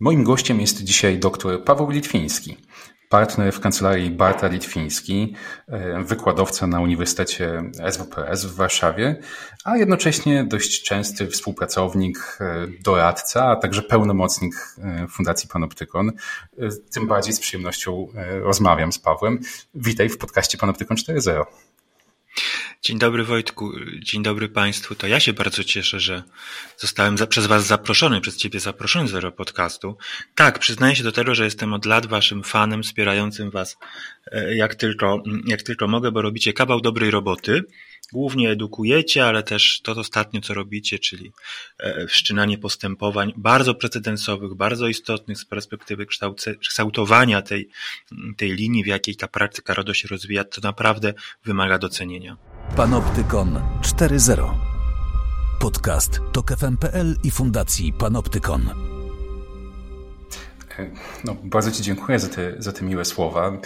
Moim gościem jest dzisiaj dr Paweł Litwiński, partner w kancelarii Barta Litwiński, e, wykładowca na Uniwersytecie SWPS w Warszawie, a jednocześnie dość częsty współpracownik, e, doradca, a także pełnomocnik e, Fundacji Panoptykon. Tym bardziej z przyjemnością rozmawiam z Pawłem. Witaj w podcaście Panoptykon 4.0. Dzień dobry Wojtku, dzień dobry Państwu. To ja się bardzo cieszę, że zostałem za, przez Was zaproszony, przez Ciebie zaproszony do tego podcastu. Tak, przyznaję się do tego, że jestem od lat Waszym fanem, wspierającym Was e, jak tylko, jak tylko mogę, bo robicie kawał dobrej roboty głównie edukujecie, ale też to ostatnio, co robicie, czyli e, wszczynanie postępowań bardzo precedensowych, bardzo istotnych z perspektywy kształtowania tej, tej linii, w jakiej ta praktyka RODO się rozwija, to naprawdę wymaga docenienia. Panoptykon 4.0 Podcast FM.pl i Fundacji Panoptykon. E, no, bardzo Ci dziękuję za te, za te miłe słowa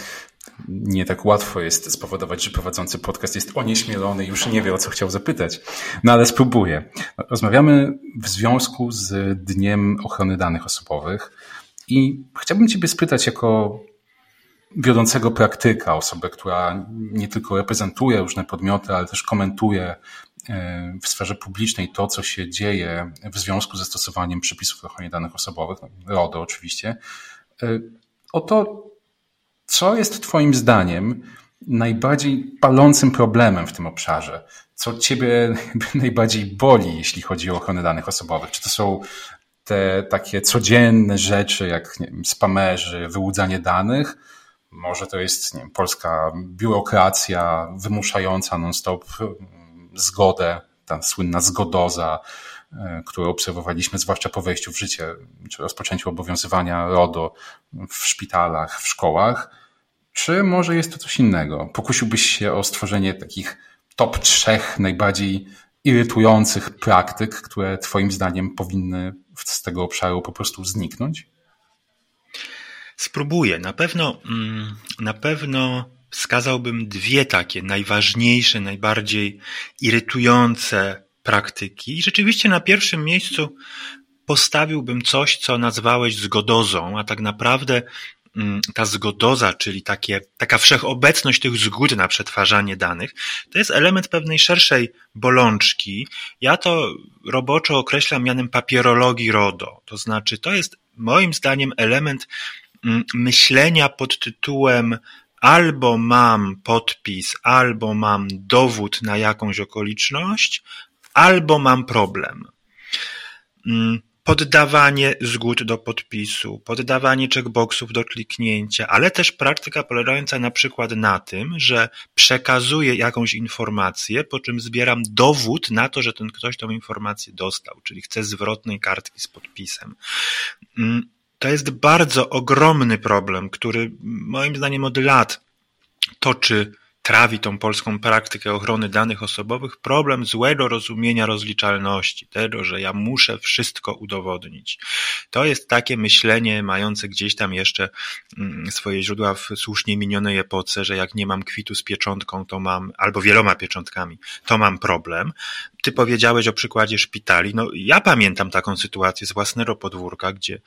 nie tak łatwo jest spowodować, że prowadzący podcast jest onieśmielony i już nie wie, o co chciał zapytać. No ale spróbuję. Rozmawiamy w związku z Dniem Ochrony Danych Osobowych i chciałbym Ciebie spytać jako wiodącego praktyka, osobę, która nie tylko reprezentuje różne podmioty, ale też komentuje e, w sferze publicznej to, co się dzieje w związku ze stosowaniem przepisów o ochronie danych osobowych, RODO oczywiście, e, o to, co jest Twoim zdaniem najbardziej palącym problemem w tym obszarze? Co Ciebie najbardziej boli, jeśli chodzi o ochronę danych osobowych? Czy to są te takie codzienne rzeczy, jak nie wiem, spamerzy, wyłudzanie danych? Może to jest nie wiem, polska biurokracja wymuszająca non-stop mm, zgodę, ta słynna zgodoza, e, którą obserwowaliśmy zwłaszcza po wejściu w życie, czy rozpoczęciu obowiązywania RODO w szpitalach, w szkołach czy może jest to coś innego? Pokusiłbyś się o stworzenie takich top trzech najbardziej irytujących praktyk, które Twoim zdaniem powinny z tego obszaru po prostu zniknąć? Spróbuję. Na pewno, mm, na pewno wskazałbym dwie takie najważniejsze, najbardziej irytujące praktyki. I rzeczywiście na pierwszym miejscu postawiłbym coś, co nazwałeś zgodozą, a tak naprawdę Mm, ta zgodoza, czyli takie, taka wszechobecność tych zgód na przetwarzanie danych, to jest element pewnej szerszej bolączki. Ja to roboczo określam mianem papierologii RODO. To znaczy, to jest moim zdaniem element mm, myślenia pod tytułem albo mam podpis, albo mam dowód na jakąś okoliczność, albo mam problem. Mm, poddawanie zgód do podpisu, poddawanie checkboxów do kliknięcia, ale też praktyka polegająca na przykład na tym, że przekazuję jakąś informację, po czym zbieram dowód na to, że ten ktoś tą informację dostał, czyli chcę zwrotnej kartki z podpisem. Mm, to jest bardzo ogromny problem, który moim zdaniem od lat toczy trawi tą polską praktykę ochrony danych osobowych problem złego rozumienia rozliczalności, tego, że ja muszę wszystko udowodnić. To jest takie myślenie mające gdzieś tam jeszcze mm, swoje źródła w słusznie minionej epoce, że jak nie mam kwitu z pieczątką, to mam, albo wieloma pieczątkami, to mam problem. Ty powiedziałeś o przykładzie szpitali. No, ja pamiętam taką sytuację z własnego podwórka, gdzie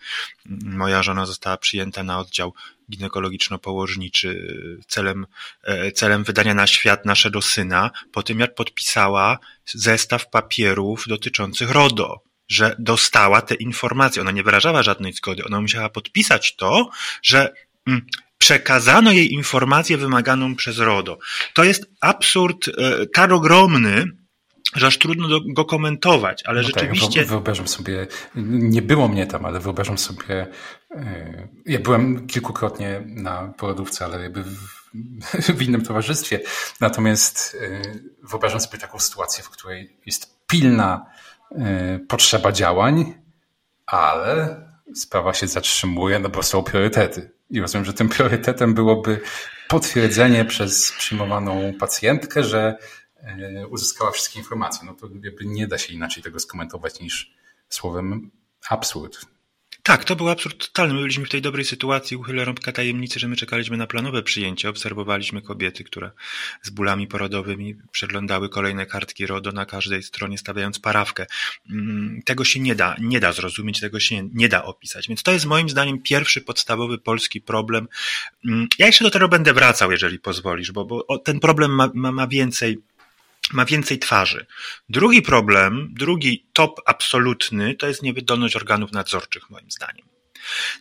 mm, moja żona została przyjęta na oddział ginekologiczno-położniczy celem, e, celem wydania na świat naszego syna, po tym jak podpisała zestaw papierów dotyczących RODO że dostała te informacje. Ona nie wyrażała żadnej zgody. Ona musiała podpisać to, że mm, przekazano jej informację wymaganą przez RODO. To jest absurd e, tak ogromny, że aż trudno go komentować, ale no tak, rzeczywiście... Wyobrażam sobie, nie było mnie tam, ale wyobrażam sobie, e, ja byłem kilkukrotnie na porodówce, ale jakby w, w innym towarzystwie, natomiast e, wyobrażam sobie taką sytuację, w której jest pilna e, potrzeba działań, ale sprawa się zatrzymuje, no bo są priorytety. I rozumiem, że tym priorytetem byłoby potwierdzenie przez przyjmowaną pacjentkę, że uzyskała wszystkie informacje. No to jakby nie da się inaczej tego skomentować niż słowem absurd. Tak, to był absurd totalny. My byliśmy w tej dobrej sytuacji, uchylę rąbka tajemnicy, że my czekaliśmy na planowe przyjęcie. Obserwowaliśmy kobiety, które z bólami porodowymi przeglądały kolejne kartki RODO na każdej stronie, stawiając parawkę. Mm, tego się nie da, nie da zrozumieć, tego się nie da opisać. Więc to jest moim zdaniem pierwszy podstawowy polski problem. Mm, ja jeszcze do tego będę wracał, jeżeli pozwolisz, bo, bo ten problem ma, ma, ma więcej ma więcej twarzy. Drugi problem, drugi top absolutny, to jest niewydolność organów nadzorczych, moim zdaniem.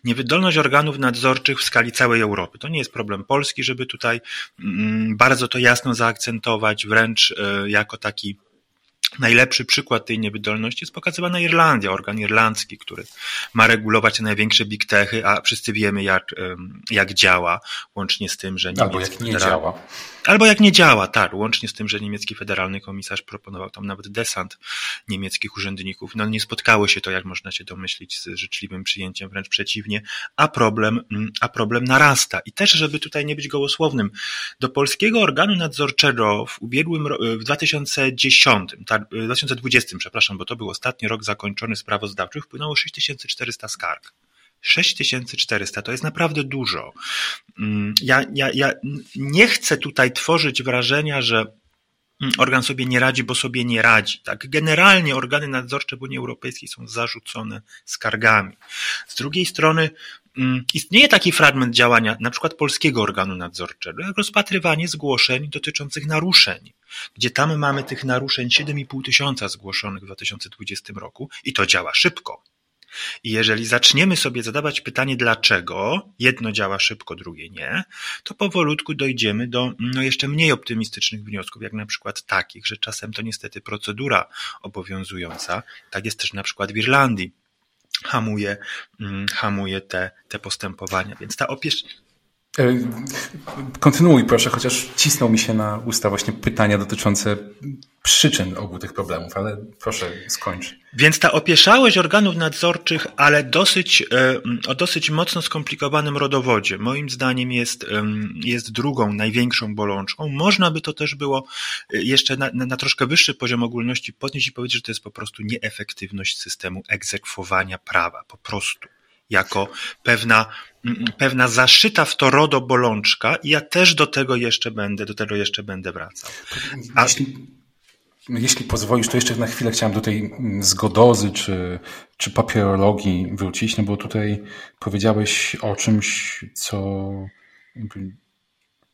Niewydolność organów nadzorczych w skali całej Europy. To nie jest problem polski, żeby tutaj mm, bardzo to jasno zaakcentować, wręcz e, jako taki Najlepszy przykład tej niewydolności jest pokazywana Irlandia, organ irlandzki, który ma regulować te największe big techy, a wszyscy wiemy, jak, jak działa, łącznie z tym, że niemiecki Albo jak nie federal... działa. Albo jak nie działa, tak, łącznie z tym, że niemiecki federalny komisarz proponował tam nawet desant niemieckich urzędników. No nie spotkało się to, jak można się domyślić, z życzliwym przyjęciem, wręcz przeciwnie, a problem, mm, a problem narasta. I też, żeby tutaj nie być gołosłownym, do polskiego organu nadzorczego w ubiegłym, w 2010, tak, 2020, przepraszam, bo to był ostatni rok zakończony sprawozdawczy, wpłynęło 6400 skarg. 6400 to jest naprawdę dużo. Mm, ja, ja, ja nie chcę tutaj tworzyć wrażenia, że mm, organ sobie nie radzi, bo sobie nie radzi. Tak? Generalnie organy nadzorcze w Unii Europejskiej są zarzucone skargami. Z drugiej strony istnieje taki fragment działania na przykład polskiego organu nadzorczego, jak rozpatrywanie zgłoszeń dotyczących naruszeń, gdzie tam mamy tych naruszeń 7,5 tysiąca zgłoszonych w 2020 roku i to działa szybko. I jeżeli zaczniemy sobie zadawać pytanie, dlaczego jedno działa szybko, drugie nie, to powolutku dojdziemy do no, jeszcze mniej optymistycznych wniosków, jak na przykład takich, że czasem to niestety procedura obowiązująca. Tak jest też na przykład w Irlandii. Hamuje, mm, hamuje te, te postępowania. Więc ta opieś, E, kontynuuj proszę, chociaż cisnął mi się na usta właśnie pytania dotyczące przyczyn obu tych problemów, ale proszę skończ. Więc ta opieszałość organów nadzorczych, ale dosyć, e, o dosyć mocno skomplikowanym rodowodzie, moim zdaniem jest, jest drugą największą bolączką. Można by to też było e, jeszcze na, na troszkę wyższy poziom ogólności podnieść i powiedzieć, że to jest po prostu nieefektywność systemu egzekwowania prawa. Po prostu jako pewna, mm, pewna zaszyta w to RODO bolączka i ja też do tego jeszcze będę, do tego jeszcze będę wracał. A... Jeśli, jeśli pozwolisz, to jeszcze na chwilę chciałem do tej mm, zgodozy czy, czy papierologii wrócić, no bo tutaj powiedziałeś o czymś, co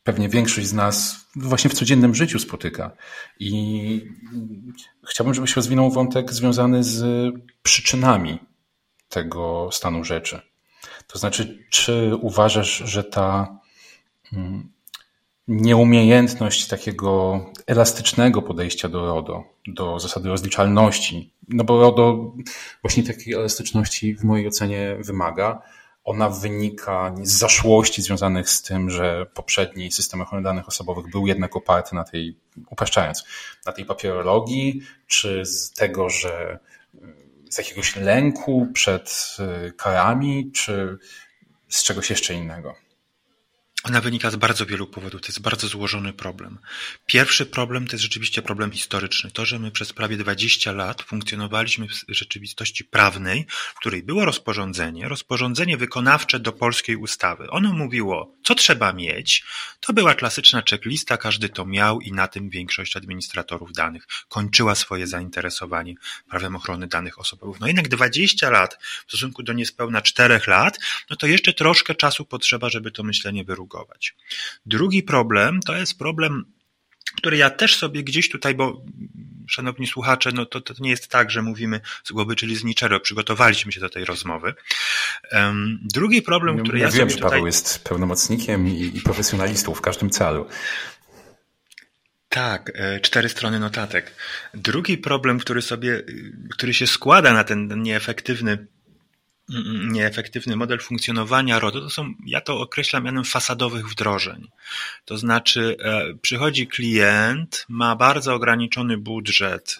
pewnie większość z nas właśnie w codziennym życiu spotyka. I chciałbym, żebyś rozwinął wątek związany z przyczynami tego stanu rzeczy. To znaczy, czy uważasz, że ta mm, nieumiejętność takiego elastycznego podejścia do RODO, do zasady rozliczalności, no bo RODO właśnie takiej elastyczności w mojej ocenie wymaga, ona wynika z zaszłości związanych z tym, że poprzedni system ochrony danych osobowych był jednak oparty na tej, upraszczając, na tej papierologii, czy z tego, że z jakiegoś lęku przed y, karami, czy z czegoś jeszcze innego? Ona wynika z bardzo wielu powodów. To jest bardzo złożony problem. Pierwszy problem to jest rzeczywiście problem historyczny. To, że my przez prawie 20 lat funkcjonowaliśmy w rzeczywistości prawnej, w której było rozporządzenie, rozporządzenie wykonawcze do polskiej ustawy. Ono mówiło, co trzeba mieć. To była klasyczna checklista, każdy to miał i na tym większość administratorów danych kończyła swoje zainteresowanie prawem ochrony danych osobowych. No jednak 20 lat w stosunku do niespełna 4 lat, no to jeszcze troszkę czasu potrzeba, żeby to myślenie wyrugować. Drugi problem to jest problem, który ja też sobie gdzieś tutaj, bo szanowni słuchacze, no to, to nie jest tak, że mówimy z głowy, czyli z niczego. Przygotowaliśmy się do tej rozmowy. Drugi problem, który ja, ja wiem, sobie że Paweł jest pełnomocnikiem i, i profesjonalistą w każdym celu. Tak, e, cztery strony notatek. Drugi problem, który sobie, który się składa na ten nieefektywny nieefektywny model funkcjonowania RODO, to są, ja to określam mianem fasadowych wdrożeń. To znaczy, e, przychodzi klient, ma bardzo ograniczony budżet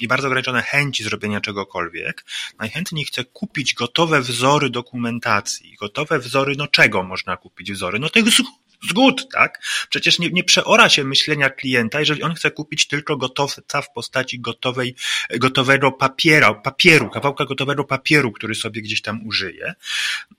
i bardzo ograniczone chęci zrobienia czegokolwiek, najchętniej chce kupić gotowe wzory dokumentacji. Gotowe wzory, no czego można kupić wzory? No tych Zgód, tak? Przecież nie, nie przeora się myślenia klienta, jeżeli on chce kupić tylko gotowca w postaci gotowej, gotowego papiera, papieru, kawałka gotowego papieru, który sobie gdzieś tam użyje.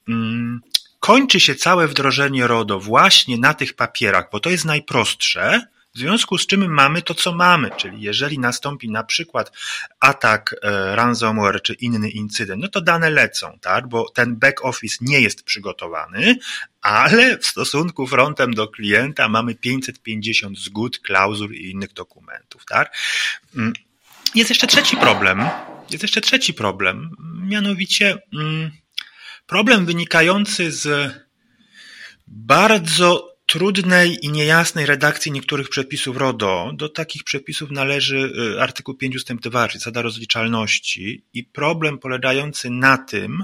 Mm, kończy się całe wdrożenie RODO właśnie na tych papierach, bo to jest najprostsze, w związku z czym mamy to, co mamy, czyli jeżeli nastąpi na przykład atak e, ransomware czy inny incydent, no to dane lecą, tak? Bo ten back office nie jest przygotowany, ale w stosunku frontem do klienta mamy 550 zgód, klauzul i innych dokumentów, tak? Mm, jest jeszcze trzeci problem. Jest jeszcze trzeci problem, mianowicie mm, problem wynikający z bardzo trudnej i niejasnej redakcji niektórych przepisów RODO. Do takich przepisów należy y, artykuł 5 ustęp 2, czyli zasada rozliczalności i problem polegający na tym,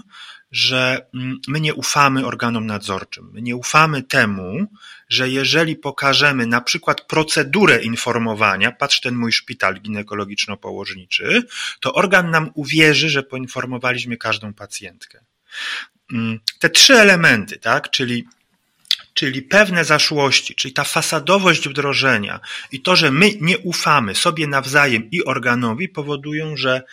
że mm, my nie ufamy organom nadzorczym. My nie ufamy temu, że jeżeli pokażemy na przykład procedurę informowania, patrz ten mój szpital ginekologiczno-położniczy, to organ nam uwierzy, że poinformowaliśmy każdą pacjentkę. Mm, te trzy elementy, tak, czyli czyli pewne zaszłości, czyli ta fasadowość wdrożenia i to, że my nie ufamy sobie nawzajem i organowi, powodują, że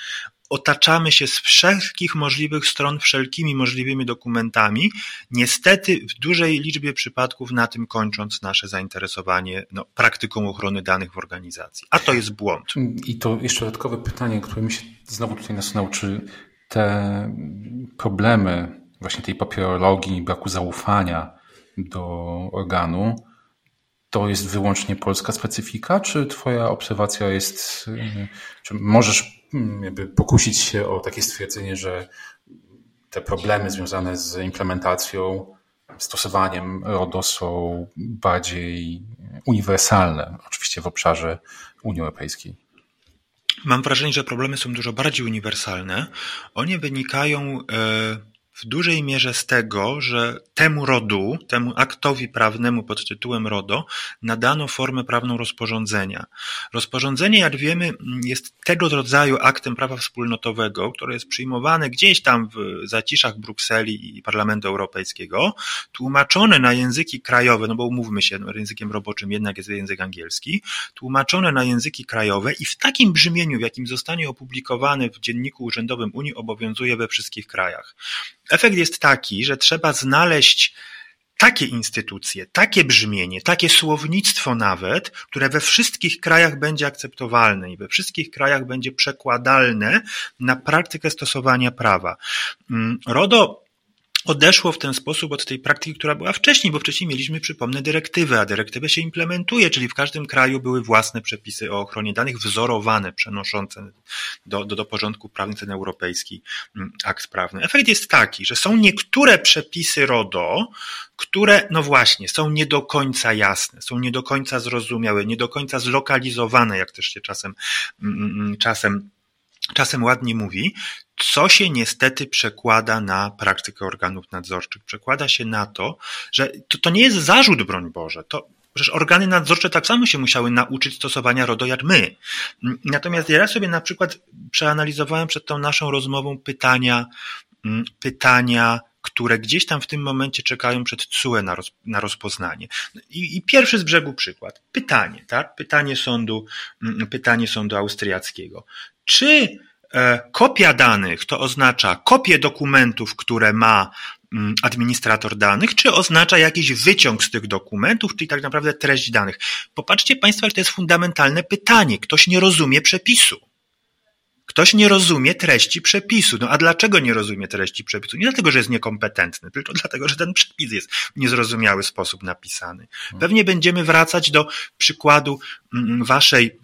otaczamy się z wszelkich możliwych stron wszelkimi możliwymi dokumentami, niestety w dużej liczbie przypadków na tym kończąc nasze zainteresowanie no, praktyką ochrony danych w organizacji. A to jest błąd. I to jeszcze dodatkowe pytanie, które mi się znowu tutaj nasunęło, czy te problemy właśnie tej papierologii, braku zaufania, do organu, to jest wyłącznie polska specyfika, czy Twoja obserwacja jest, czy możesz mm, jakby pokusić się o takie stwierdzenie, że te problemy związane z implementacją, stosowaniem RODO są bardziej uniwersalne, oczywiście w obszarze Unii Europejskiej? Mam wrażenie, że problemy są dużo bardziej uniwersalne. One wynikają. Yy w dużej mierze z tego, że temu rodu, temu aktowi prawnemu pod tytułem RODO nadano formę prawną rozporządzenia. Rozporządzenie, jak wiemy, jest tego rodzaju aktem prawa wspólnotowego, które jest przyjmowane gdzieś tam w zaciszach Brukseli i Parlamentu Europejskiego, tłumaczone na języki krajowe, no bo umówmy się, no językiem roboczym jednak jest język angielski, tłumaczone na języki krajowe i w takim brzmieniu, w jakim zostanie opublikowane w Dzienniku Urzędowym Unii obowiązuje we wszystkich krajach. Efekt jest taki, że trzeba znaleźć takie instytucje, takie brzmienie, takie słownictwo nawet, które we wszystkich krajach będzie akceptowalne i we wszystkich krajach będzie przekładalne na praktykę stosowania prawa. Mm, RODO odeszło w ten sposób od tej praktyki, która była wcześniej, bo wcześniej mieliśmy, przypomnę, dyrektywę, a dyrektywę się implementuje, czyli w każdym kraju były własne przepisy o ochronie danych wzorowane, przenoszące do, do, do porządku prawny ten europejski mm, akt prawny. Efekt jest taki, że są niektóre przepisy RODO, które, no właśnie, są nie do końca jasne, są nie do końca zrozumiałe, nie do końca zlokalizowane, jak też się czasem, mm, mm, czasem czasem ładnie mówi, co się niestety przekłada na praktykę organów nadzorczych. Przekłada się na to, że to, to nie jest zarzut, broń Boże, to Przecież organy nadzorcze tak samo się musiały nauczyć stosowania RODO jak my. Natomiast ja sobie na przykład przeanalizowałem przed tą naszą rozmową pytania, mm, pytania, które gdzieś tam w tym momencie czekają przed CUE na, roz, na rozpoznanie. I, I, pierwszy z brzegu przykład. Pytanie, tak? Pytanie sądu, mm, pytanie sądu austriackiego. Czy E, kopia danych to oznacza kopię dokumentów, które ma mm, administrator danych, czy oznacza jakiś wyciąg z tych dokumentów, czyli tak naprawdę treść danych. Popatrzcie Państwo, że to jest fundamentalne pytanie. Ktoś nie rozumie przepisu. Ktoś nie rozumie treści przepisu. No a dlaczego nie rozumie treści przepisu? Nie dlatego, że jest niekompetentny, tylko dlatego, że ten przepis jest w niezrozumiały sposób napisany. Pewnie będziemy wracać do przykładu mm, waszej Mm,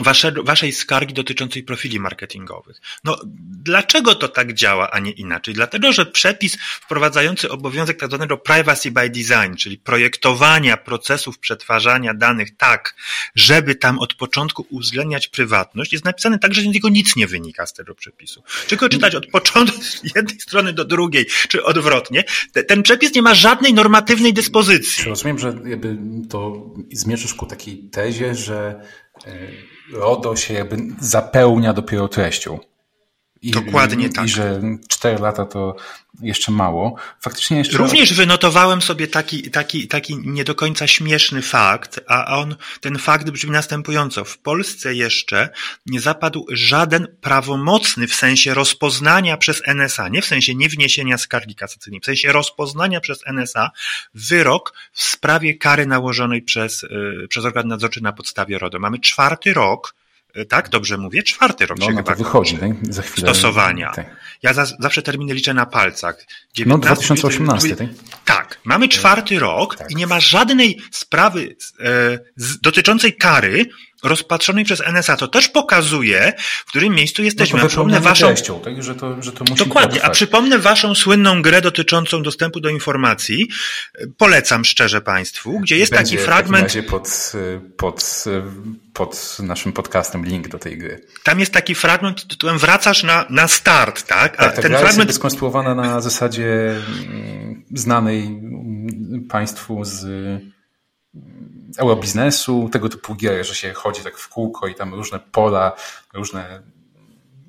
wasze, waszej skargi dotyczącej profili marketingowych. No, dlaczego to tak działa, a nie inaczej? Dlatego, że przepis wprowadzający obowiązek tak zwanego privacy by design, czyli projektowania procesów przetwarzania danych tak, żeby tam od początku uwzględniać prywatność, jest napisany tak, że z niego nic nie wynika z tego przepisu. Czy czytać od początku z jednej strony do drugiej, czy odwrotnie, ten przepis nie ma żadnej normatywnej dyspozycji. Rozumiem, że jakby to zmierzasz ku takiej tezie, że RODO się jakby zapełnia dopiero treścią. I, Dokładnie i, tak. I że 4 lata to jeszcze mało. Faktycznie jeszcze. Również wynotowałem sobie taki, taki, taki nie do końca śmieszny fakt, a on, ten fakt brzmi następująco. W Polsce jeszcze nie zapadł żaden prawomocny w sensie rozpoznania przez NSA, nie w sensie nie wniesienia skargi kasacyjnej, w sensie rozpoznania przez NSA wyrok w sprawie kary nałożonej przez, yy, przez organ nadzorczy na podstawie RODO. Mamy czwarty rok, tak, dobrze mówię, czwarty rok no, się no chyba to wychodzi tak? za chwilę. Stosowania. Tak. Ja za, zawsze terminy liczę na palcach. 19, no 2018, tak? Tak, mamy czwarty rok tak. i nie ma żadnej sprawy e, z, dotyczącej kary rozpatrzonej przez NSA. To też pokazuje, w którym miejscu jesteśmy. No to przypomnę waszą... Treścią, tak? że to, że to musi Dokładnie, potrwać. a przypomnę waszą słynną grę dotyczącą dostępu do informacji. Polecam szczerze Państwu, gdzie jest Będzie taki fragment. W razie pod, pod, pod naszym podcastem link do tej gry. Tam jest taki fragment pod tytułem wracasz na, na start, tak? A tak, ta ten gra fragment jest skonstruowana na zasadzie mm, znanej Państwu z eurobiznesu, tego typu gier, że się chodzi tak w kółko i tam różne pola, różne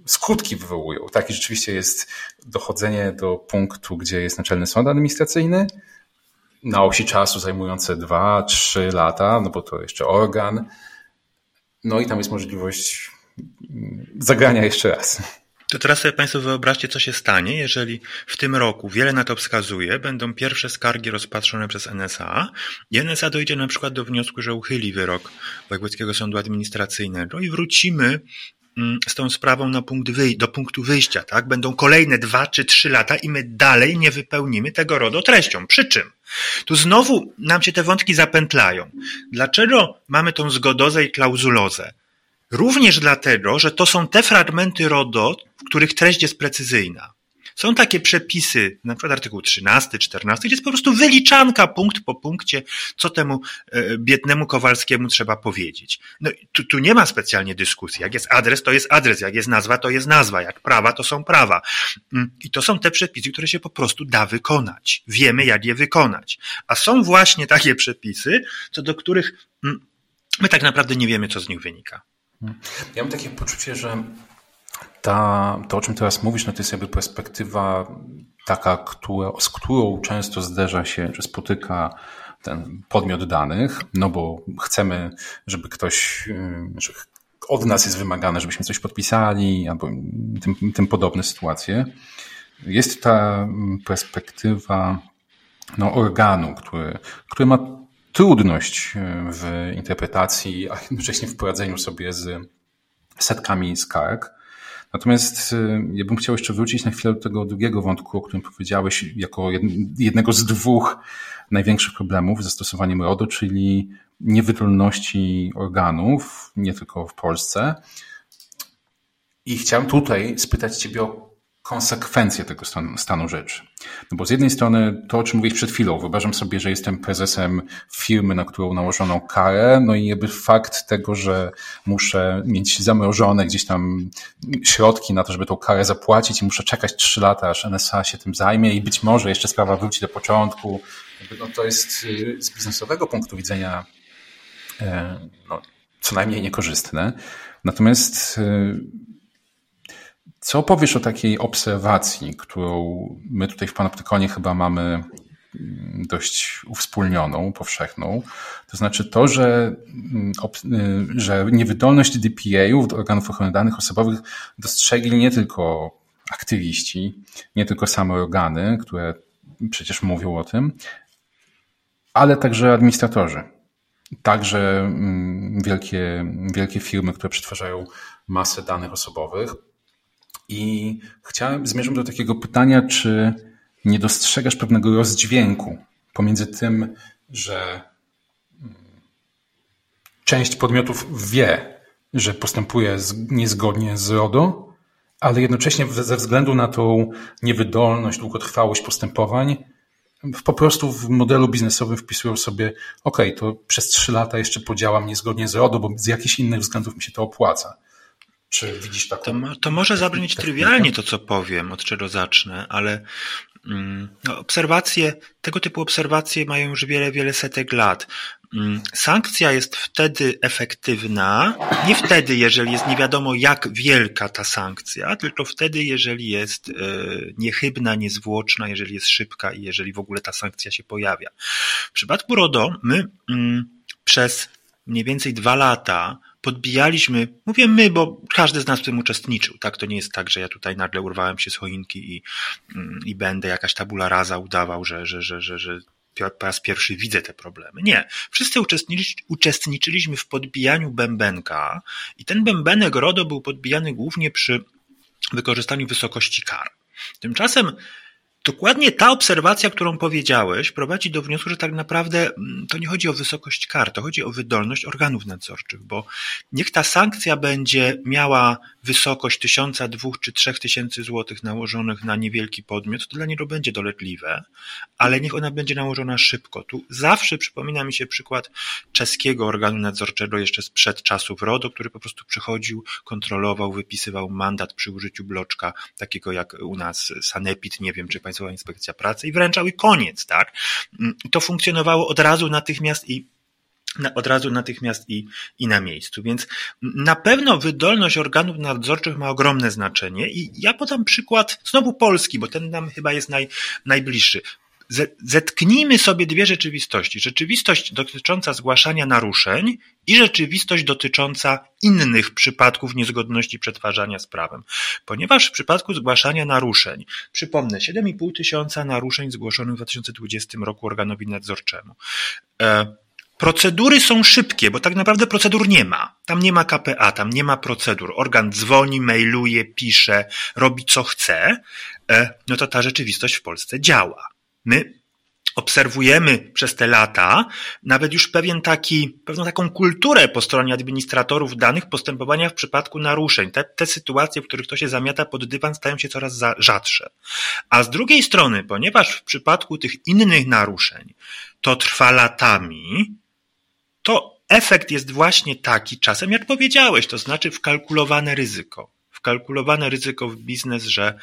skutki wywołują. Tak, i rzeczywiście jest dochodzenie do punktu, gdzie jest naczelny sąd administracyjny, na osi czasu zajmujące dwa, trzy lata, no bo to jeszcze organ. No i tam jest możliwość zagrania jeszcze raz. To teraz sobie Państwo wyobraźcie, co się stanie, jeżeli w tym roku, wiele na to wskazuje, będą pierwsze skargi rozpatrzone przez NSA i NSA dojdzie na przykład do wniosku, że uchyli wyrok Wojewódzkiego Sądu Administracyjnego i wrócimy mm, z tą sprawą na punkt wyj- do punktu wyjścia, tak? Będą kolejne dwa czy trzy lata i my dalej nie wypełnimy tego RODO treścią. Przy czym? Tu znowu nam się te wątki zapętlają. Dlaczego mamy tą zgodozę i klauzulozę? Również dlatego, że to są te fragmenty RODO, których treść jest precyzyjna. Są takie przepisy, na przykład artykuł 13, 14, gdzie jest po prostu wyliczanka punkt po punkcie, co temu e, biednemu Kowalskiemu trzeba powiedzieć. No, tu, tu nie ma specjalnie dyskusji. Jak jest adres, to jest adres. Jak jest nazwa, to jest nazwa. Jak prawa, to są prawa. Mm, I to są te przepisy, które się po prostu da wykonać. Wiemy, jak je wykonać. A są właśnie takie przepisy, co do których mm, my tak naprawdę nie wiemy, co z nich wynika. Ja mam takie poczucie, że ta, to, o czym teraz mówisz, no to jest jakby perspektywa taka, która, z którą często zderza się, czy spotyka ten podmiot danych, no bo chcemy, żeby ktoś, że od nas jest wymagane, żebyśmy coś podpisali, albo tym, tym podobne sytuacje. Jest ta perspektywa no, organu, który, który ma trudność w interpretacji, a jednocześnie w poradzeniu sobie z setkami skarg. Natomiast y, ja bym chciał jeszcze wrócić na chwilę do tego drugiego wątku, o którym powiedziałeś, jako jednego z dwóch największych problemów z zastosowaniem RODO, czyli niewydolności organów, nie tylko w Polsce. I chciałem tutaj spytać Ciebie o konsekwencje tego stanu, stanu rzeczy. No bo z jednej strony to, o czym mówiłeś przed chwilą, wyobrażam sobie, że jestem prezesem firmy, na którą nałożono karę, no i jakby fakt tego, że muszę mieć zamrożone gdzieś tam środki na to, żeby tą karę zapłacić i muszę czekać trzy lata, aż NSA się tym zajmie i być może jeszcze sprawa wróci do początku, no to jest y, z biznesowego punktu widzenia e, no, co najmniej niekorzystne. Natomiast y, co powiesz o takiej obserwacji, którą my tutaj w Panoptykonie chyba mamy mm, dość uwspólnioną, powszechną. To znaczy to, że, mm, y, że niewydolność DPA-ów, organów ochrony danych osobowych, dostrzegli nie tylko aktywiści, nie tylko same organy, które przecież mówią o tym, ale także administratorzy. Także mm, wielkie, wielkie firmy, które przetwarzają masę danych osobowych. I chciałem, zmierzam do takiego pytania, czy nie dostrzegasz pewnego rozdźwięku pomiędzy tym, że mm, część podmiotów wie, że postępuje niezgodnie z RODO, ale jednocześnie ze względu na tą niewydolność, długotrwałość postępowań, po prostu w modelu biznesowym wpisują sobie, OK, to przez trzy lata jeszcze podziałam niezgodnie z RODO, bo z jakichś innych względów mi się to opłaca. Czy widzisz taką... To, to może zabrzmieć trywialnie to, co powiem, od czego zacznę, ale Mm, no, obserwacje, tego typu obserwacje mają już wiele, wiele setek lat. Mm, sankcja jest wtedy efektywna, nie wtedy, jeżeli jest nie wiadomo jak wielka ta sankcja, tylko wtedy, jeżeli jest e, niechybna, niezwłoczna, jeżeli jest szybka i jeżeli w ogóle ta sankcja się pojawia. W przypadku RODO my mm, przez mniej więcej dwa lata podbijaliśmy, mówię my, bo każdy z nas w tym uczestniczył, tak? To nie jest tak, że ja tutaj nagle urwałem się z choinki i, mm, i będę jakaś tabula rasa udawał, że, że, że, że, że po raz pierwszy widzę te problemy. Nie. Wszyscy uczestniczyliśmy w podbijaniu bębenka i ten bębenek RODO był podbijany głównie przy wykorzystaniu wysokości kar. Tymczasem Dokładnie ta obserwacja, którą powiedziałeś, prowadzi do wniosku, że tak naprawdę mm, to nie chodzi o wysokość kar, to chodzi o wydolność organów nadzorczych, bo niech ta sankcja będzie miała wysokość tysiąca, dwóch czy trzech tysięcy złotych nałożonych na niewielki podmiot, to dla niego będzie doletliwe, ale niech ona będzie nałożona szybko. Tu zawsze przypomina mi się przykład czeskiego organu nadzorczego jeszcze sprzed czasów RODO, który po prostu przychodził, kontrolował, wypisywał mandat przy użyciu bloczka, takiego jak u nas Sanepid, nie wiem, czy Państwowa Inspekcja Pracy i wręczał i koniec, tak? To funkcjonowało od razu natychmiast i od razu natychmiast i, i na miejscu. Więc na pewno wydolność organów nadzorczych ma ogromne znaczenie i ja podam przykład znowu Polski, bo ten nam chyba jest naj, najbliższy. Zetknijmy sobie dwie rzeczywistości. Rzeczywistość dotycząca zgłaszania naruszeń i rzeczywistość dotycząca innych przypadków niezgodności przetwarzania z prawem. Ponieważ w przypadku zgłaszania naruszeń, przypomnę, 7,5 tysiąca naruszeń zgłoszonych w 2020 roku organowi nadzorczemu. E, Procedury są szybkie, bo tak naprawdę procedur nie ma. Tam nie ma KPA, tam nie ma procedur. Organ dzwoni, mailuje, pisze, robi co chce. E, no to ta rzeczywistość w Polsce działa. My obserwujemy przez te lata nawet już pewien taki, pewną taką kulturę po stronie administratorów danych postępowania w przypadku naruszeń. Te, te sytuacje, w których to się zamiata pod dywan, stają się coraz za, rzadsze. A z drugiej strony, ponieważ w przypadku tych innych naruszeń to trwa latami, to efekt jest właśnie taki czasem, jak powiedziałeś, to znaczy wkalkulowane ryzyko. Wkalkulowane ryzyko w biznes, że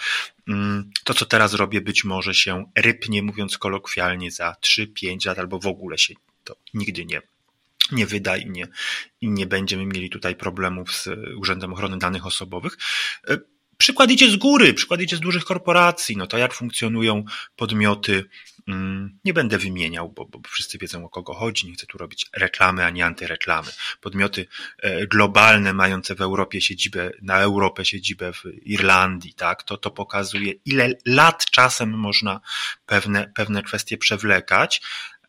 mm, to, co teraz robię, być może się rypnie, mówiąc kolokwialnie, za 3-5 lat albo w ogóle się to nigdy nie nie wyda i nie, i nie będziemy mieli tutaj problemów z Urzędem Ochrony Danych Osobowych. Przykład idzie z góry, przykład idzie z dużych korporacji, no to jak funkcjonują podmioty Mm, nie będę wymieniał, bo, bo wszyscy wiedzą o kogo chodzi. Nie chcę tu robić reklamy ani antyreklamy. Podmioty e, globalne, mające w Europie siedzibę, na Europę siedzibę w Irlandii, tak, to, to pokazuje, ile lat czasem można pewne, pewne kwestie przewlekać.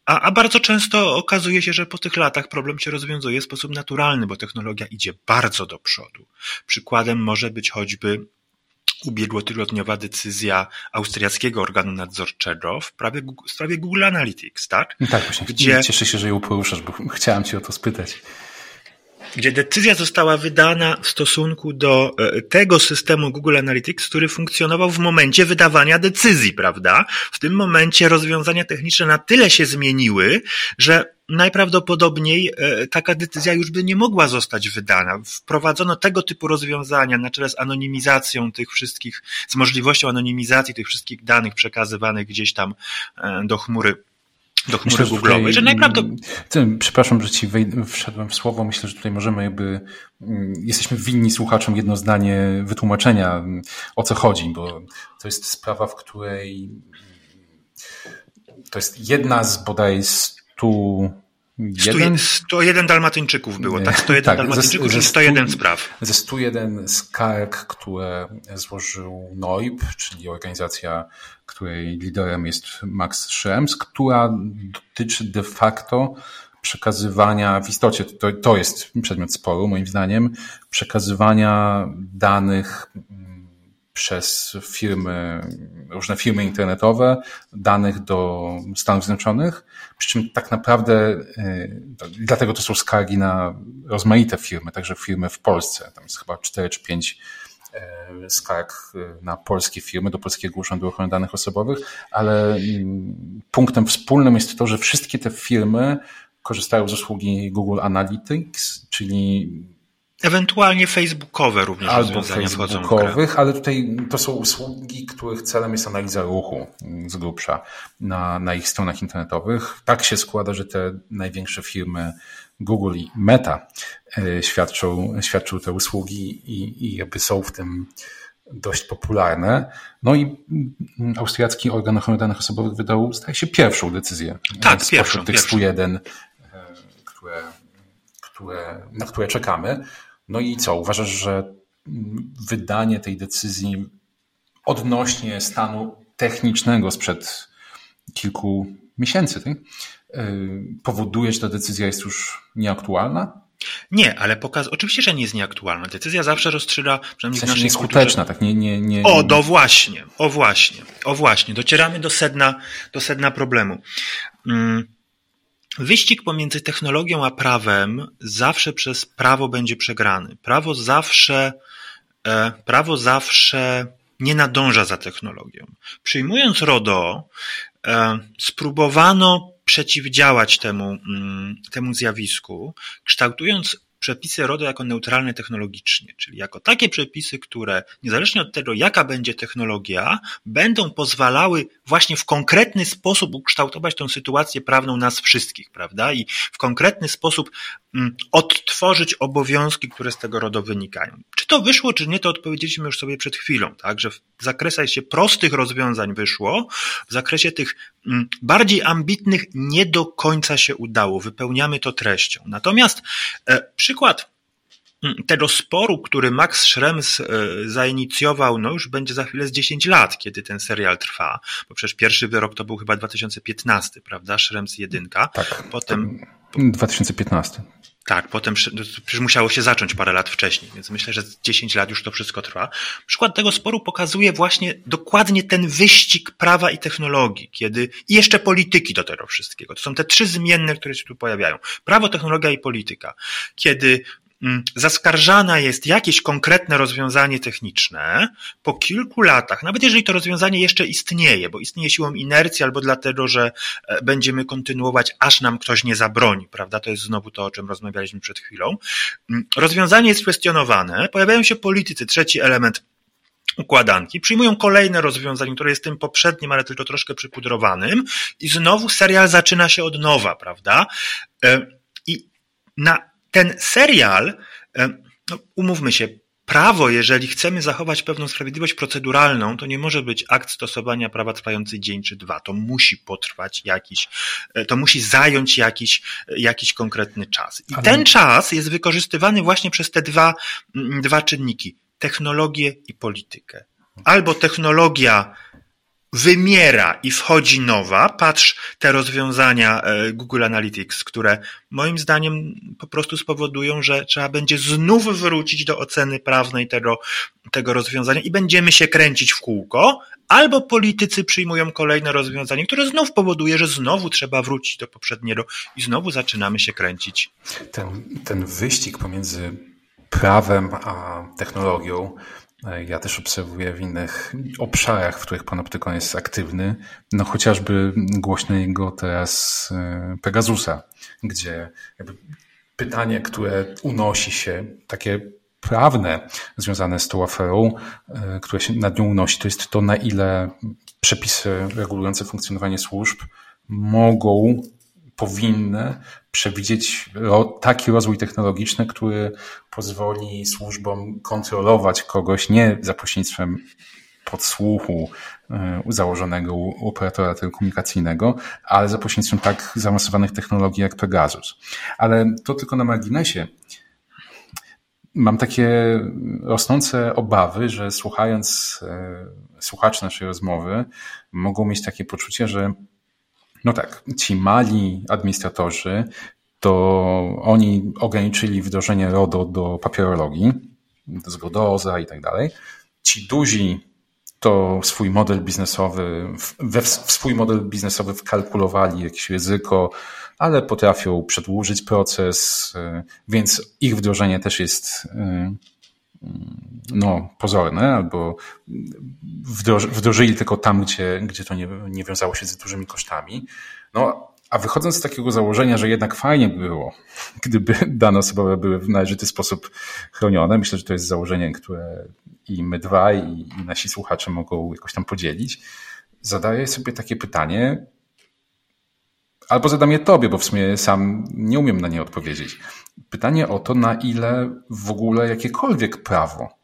A, a bardzo często okazuje się, że po tych latach problem się rozwiązuje w sposób naturalny, bo technologia idzie bardzo do przodu. Przykładem może być choćby ubiegłotygodniowa decyzja austriackiego organu nadzorczego w sprawie, w sprawie Google Analytics, tak? No tak, właśnie. Gdzie... Cieszę się, że ją poruszasz, bo chciałem cię o to spytać gdzie decyzja została wydana w stosunku do e, tego systemu Google Analytics, który funkcjonował w momencie wydawania decyzji, prawda? W tym momencie rozwiązania techniczne na tyle się zmieniły, że najprawdopodobniej e, taka decyzja już by nie mogła zostać wydana. Wprowadzono tego typu rozwiązania na czele z anonimizacją tych wszystkich, z możliwością anonimizacji tych wszystkich danych przekazywanych gdzieś tam e, do chmury do chmury Myślę, Google'owej, że najprawdopodobniej... Przepraszam, że ci wszedłem w słowo. Myślę, że tutaj możemy jakby... Mm, jesteśmy winni słuchaczom jedno zdanie wytłumaczenia, mm, o co chodzi, bo to jest sprawa, w której to jest jedna z bodaj Jeden? 101 dalmatyńczyków było, tak? 101 tak, dalmatyńczyków, ze, ze 101 spraw. Ze 101 skarg, które złożył NOIB, czyli organizacja, której liderem jest Max Schrems, która dotyczy de facto przekazywania, w istocie to, to jest przedmiot sporu moim zdaniem, przekazywania danych przez firmy, różne firmy internetowe danych do Stanów Zjednoczonych, przy czym tak naprawdę, y, dlatego to są skargi na rozmaite firmy, także firmy w Polsce, tam jest chyba 4 czy 5 y, skarg y, na polskie firmy, do Polskiego Urzędu Ochrony Danych Osobowych, ale mm, punktem wspólnym jest to, że wszystkie te firmy korzystają z usługi Google Analytics, czyli Ewentualnie facebookowe również Albo rozwiązania facebookowych, ale tutaj to są usługi, których celem jest analiza ruchu z grubsza na, na ich stronach internetowych. Tak się składa, że te największe firmy Google i Meta e, świadczą, świadczą te usługi i, i jakby są w tym dość popularne. No i mm, austriacki organ ochrony danych osobowych wydał, zdaje się, pierwszą decyzję. Tak, pierwszą. tych 101, e, które, które, na które czekamy. No i co? Uważasz, że wydanie tej decyzji odnośnie stanu technicznego sprzed kilku miesięcy tak? E, powoduje, że ta decyzja jest już nieaktualna? Nie, ale pokaz... oczywiście, że nie jest nieaktualna. Decyzja zawsze rozstrzyga, przynajmniej w, sensie w naszej nieskuteczna, kulturze... tak? Nie, nie, nie, O, do właśnie, o właśnie, o właśnie. Docieramy do sedna, do sedna problemu. Mm. Wyścig pomiędzy technologią a prawem zawsze przez prawo będzie przegrany. Prawo zawsze, e, prawo zawsze nie nadąża za technologią. Przyjmując RODO, e, spróbowano przeciwdziałać temu, mm, temu zjawisku, kształtując przepisy RODO jako neutralne technologicznie, czyli jako takie przepisy, które niezależnie od tego, jaka będzie technologia, będą pozwalały właśnie w konkretny sposób ukształtować tę sytuację prawną nas wszystkich, prawda? I w konkretny sposób mm, odtworzyć obowiązki, które z tego RODO wynikają. Czy to wyszło, czy nie, to odpowiedzieliśmy już sobie przed chwilą, tak? Że w zakresie prostych rozwiązań wyszło, w zakresie tych mm, bardziej ambitnych nie do końca się udało. Wypełniamy to treścią. Natomiast e, przykład mm, tego sporu, który Max Schrems e, zainicjował, no już będzie za chwilę z 10 lat, kiedy ten serial trwa, bo przecież pierwszy wyrok to był chyba 2015, prawda? Schrems jedynka. Tak. Potem 2015. Tak, potem przecież musiało się zacząć parę lat wcześniej, więc myślę, że 10 lat już to wszystko trwa. Przykład tego sporu pokazuje właśnie dokładnie ten wyścig prawa i technologii, kiedy i jeszcze polityki do tego wszystkiego. To są te trzy zmienne, które się tu pojawiają. Prawo, technologia i polityka. Kiedy zaskarżana jest jakieś konkretne rozwiązanie techniczne, po kilku latach, nawet jeżeli to rozwiązanie jeszcze istnieje, bo istnieje siłą inercji albo dlatego, że e, będziemy kontynuować, aż nam ktoś nie zabroni, prawda? To jest znowu to, o czym rozmawialiśmy przed chwilą. Mm, rozwiązanie jest kwestionowane, pojawiają się politycy, trzeci element układanki, przyjmują kolejne rozwiązanie, które jest tym poprzednim, ale tylko troszkę przypudrowanym i znowu serial zaczyna się od nowa, prawda? E, I na ten serial, no, umówmy się, prawo, jeżeli chcemy zachować pewną sprawiedliwość proceduralną, to nie może być akt stosowania prawa trwający dzień czy dwa. To musi potrwać jakiś, e, to musi zająć jakiś, jakiś konkretny czas. I Ale... ten czas jest wykorzystywany właśnie przez te dwa, dwa czynniki. Technologię i politykę. Albo technologia wymiera i wchodzi nowa. Patrz te rozwiązania e, Google Analytics, które moim zdaniem po prostu spowodują, że trzeba będzie znów wrócić do oceny prawnej tego, tego rozwiązania i będziemy się kręcić w kółko, albo politycy przyjmują kolejne rozwiązanie, które znów powoduje, że znowu trzeba wrócić do poprzedniego i znowu zaczynamy się kręcić. Ten, ten wyścig pomiędzy prawem a technologią ja też obserwuję w innych obszarach, w których Panoptykon jest aktywny, no chociażby głośno jego teraz e, Pegasusa, gdzie pytanie, które unosi się, takie prawne związane z tą aferą, e, które się nad nią unosi, to jest to, na ile przepisy regulujące funkcjonowanie służb mogą powinny przewidzieć taki rozwój technologiczny, który pozwoli służbom kontrolować kogoś nie za pośrednictwem podsłuchu e, założonego u operatora telekomunikacyjnego, ale za pośrednictwem tak zaawansowanych technologii jak Pegasus. Ale to tylko na marginesie. Mam takie rosnące obawy, że słuchając e, słuchaczy naszej rozmowy, mogą mieć takie poczucie, że no tak, ci mali administratorzy, to oni ograniczyli wdrożenie RODO do papierologii, do zgodoza i tak dalej. Ci duzi to swój model biznesowy, we w swój model biznesowy wkalkulowali jakieś ryzyko, ale potrafią przedłużyć proces, y, więc ich wdrożenie też jest y, no, pozorne, albo wdrożyli tylko tam, gdzie, gdzie to nie, nie wiązało się z dużymi kosztami. No, A wychodząc z takiego założenia, że jednak fajnie by było, gdyby dane osobowe były w należyty sposób chronione, myślę, że to jest założenie, które i my dwaj, i, i nasi słuchacze mogą jakoś tam podzielić, zadaję sobie takie pytanie, albo zadam je tobie, bo w sumie sam nie umiem na nie odpowiedzieć. Pytanie o to, na ile w ogóle jakiekolwiek prawo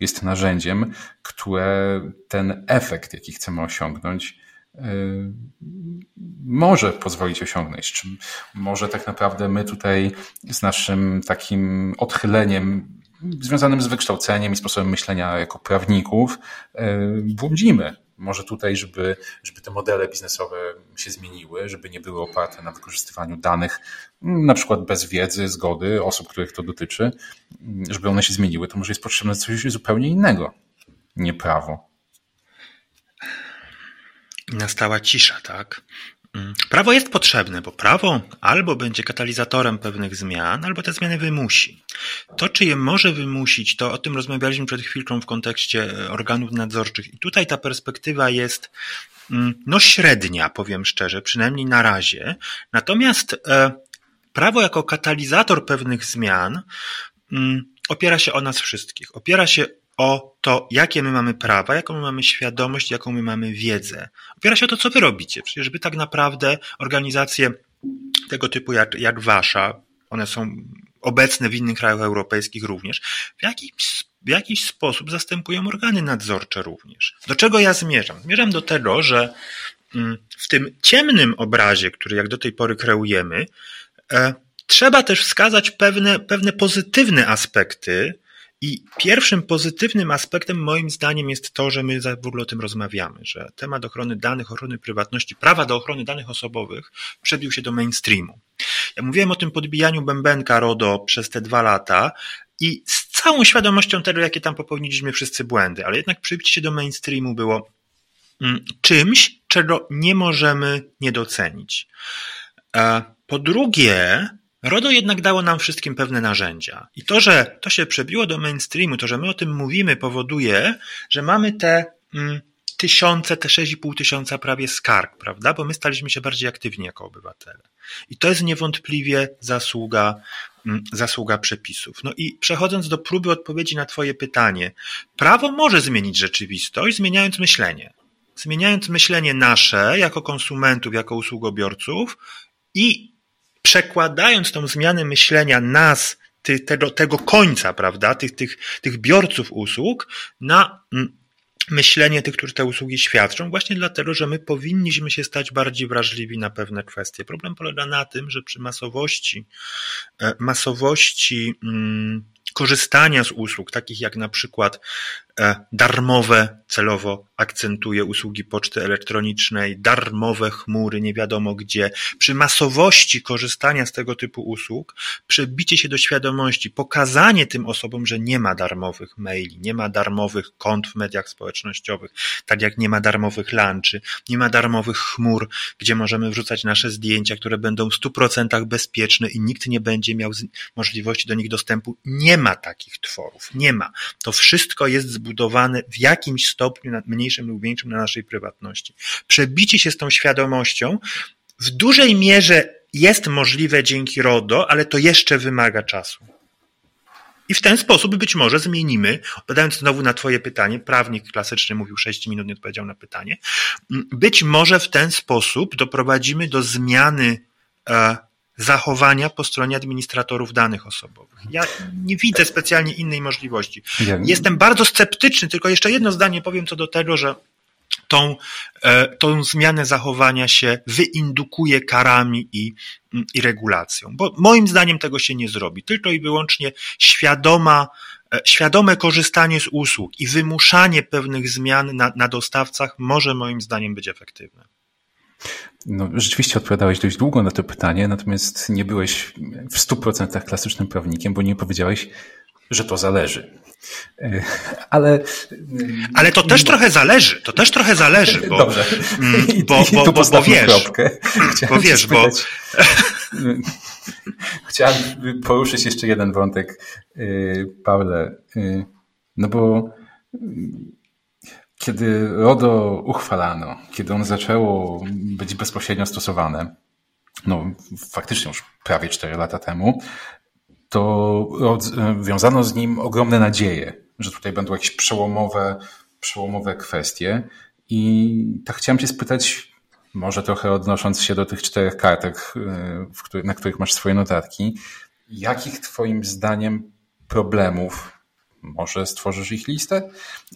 jest narzędziem, które ten efekt, jaki chcemy osiągnąć, yy, może pozwolić osiągnąć. Czy może tak naprawdę my tutaj z naszym takim odchyleniem związanym z wykształceniem i sposobem myślenia jako prawników yy, błądzimy może tutaj, żeby, żeby te modele biznesowe się zmieniły, żeby nie były oparte na wykorzystywaniu danych, na przykład bez wiedzy, zgody osób, których to dotyczy, żeby one się zmieniły, to może jest potrzebne coś zupełnie innego, nie prawo. Nastała cisza, tak? Mm. Prawo jest potrzebne, bo prawo albo będzie katalizatorem pewnych zmian, albo te zmiany wymusi. To, czy je może wymusić, to o tym rozmawialiśmy przed chwilką w kontekście e, organów nadzorczych. I tutaj ta perspektywa jest mm, no średnia, powiem szczerze, przynajmniej na razie. Natomiast e, prawo jako katalizator pewnych zmian mm, opiera się o nas wszystkich. Opiera się o to, jakie my mamy prawa, jaką my mamy świadomość, jaką my mamy wiedzę. Opiera się o to, co wy robicie. Przecież wy tak naprawdę organizacje tego typu jak, jak wasza, one są obecne w innych krajach europejskich również, w jakiś, w jakiś sposób zastępują organy nadzorcze również. Do czego ja zmierzam? Zmierzam do tego, że mm, w tym ciemnym obrazie, który jak do tej pory kreujemy, e, trzeba też wskazać pewne, pewne pozytywne aspekty, i pierwszym pozytywnym aspektem moim zdaniem jest to, że my w ogóle o tym rozmawiamy, że temat ochrony danych, ochrony prywatności, prawa do ochrony danych osobowych przebił się do mainstreamu. Ja mówiłem o tym podbijaniu bębenka RODO przez te dwa lata i z całą świadomością tego, jakie tam popełniliśmy wszyscy błędy, ale jednak przybicie do mainstreamu było mm, czymś, czego nie możemy nie docenić. E, po drugie, RODO jednak dało nam wszystkim pewne narzędzia. I to, że to się przebiło do mainstreamu, to, że my o tym mówimy, powoduje, że mamy te mm, tysiące, te 6,5 tysiąca prawie skarg, prawda? Bo my staliśmy się bardziej aktywni jako obywatele. I to jest niewątpliwie zasługa, mm, zasługa przepisów. No i przechodząc do próby odpowiedzi na Twoje pytanie, prawo może zmienić rzeczywistość, zmieniając myślenie. Zmieniając myślenie nasze jako konsumentów, jako usługobiorców i przekładając tą zmianę myślenia nas, ty, tego, tego końca, prawda, tych, tych, tych biorców usług, na mm, myślenie tych, którzy te usługi świadczą, właśnie dlatego, że my powinniśmy się stać bardziej wrażliwi na pewne kwestie. Problem polega na tym, że przy masowości, e, masowości mm, korzystania z usług, takich jak na przykład darmowe, celowo akcentuję usługi poczty elektronicznej, darmowe chmury, nie wiadomo gdzie. Przy masowości korzystania z tego typu usług, przebicie się do świadomości, pokazanie tym osobom, że nie ma darmowych maili, nie ma darmowych kont w mediach społecznościowych, tak jak nie ma darmowych lunchy, nie ma darmowych chmur, gdzie możemy wrzucać nasze zdjęcia, które będą w 100% bezpieczne i nikt nie będzie miał możliwości do nich dostępu. Nie ma takich tworów, nie ma. To wszystko jest w jakimś stopniu, mniejszym lub większym, na naszej prywatności. Przebicie się z tą świadomością w dużej mierze jest możliwe dzięki RODO, ale to jeszcze wymaga czasu. I w ten sposób być może zmienimy, odpowiadając znowu na Twoje pytanie, prawnik klasyczny mówił 6 minut, nie odpowiedział na pytanie, być może w ten sposób doprowadzimy do zmiany e, zachowania po stronie administratorów danych osobowych. Ja nie widzę specjalnie innej możliwości. Jestem bardzo sceptyczny, tylko jeszcze jedno zdanie powiem co do tego, że tą, e, tą zmianę zachowania się wyindukuje karami i, i regulacją. Bo moim zdaniem tego się nie zrobi. Tylko i wyłącznie świadoma, e, świadome korzystanie z usług i wymuszanie pewnych zmian na, na dostawcach może moim zdaniem być efektywne. No, rzeczywiście odpowiadałeś dość długo na to pytanie, natomiast nie byłeś w 100% klasycznym prawnikiem, bo nie powiedziałeś, że to zależy. E, ale, ale to też trochę zależy, to też trochę zależy, bo, Dobrze. Mm, bo, bo, bo, bo wiesz, bo wiesz, bo... Chciałem poruszyć jeszcze jeden wątek, e, Paule, e, no bo kiedy RODO uchwalano, kiedy ono zaczęło być bezpośrednio stosowane, no faktycznie już prawie 4 lata temu, to wiązano z nim ogromne nadzieje, że tutaj będą jakieś przełomowe, przełomowe kwestie. I tak chciałem Cię spytać, może trochę odnosząc się do tych czterech kartek, y, na których masz swoje notatki, jakich Twoim zdaniem problemów, może stworzysz ich listę,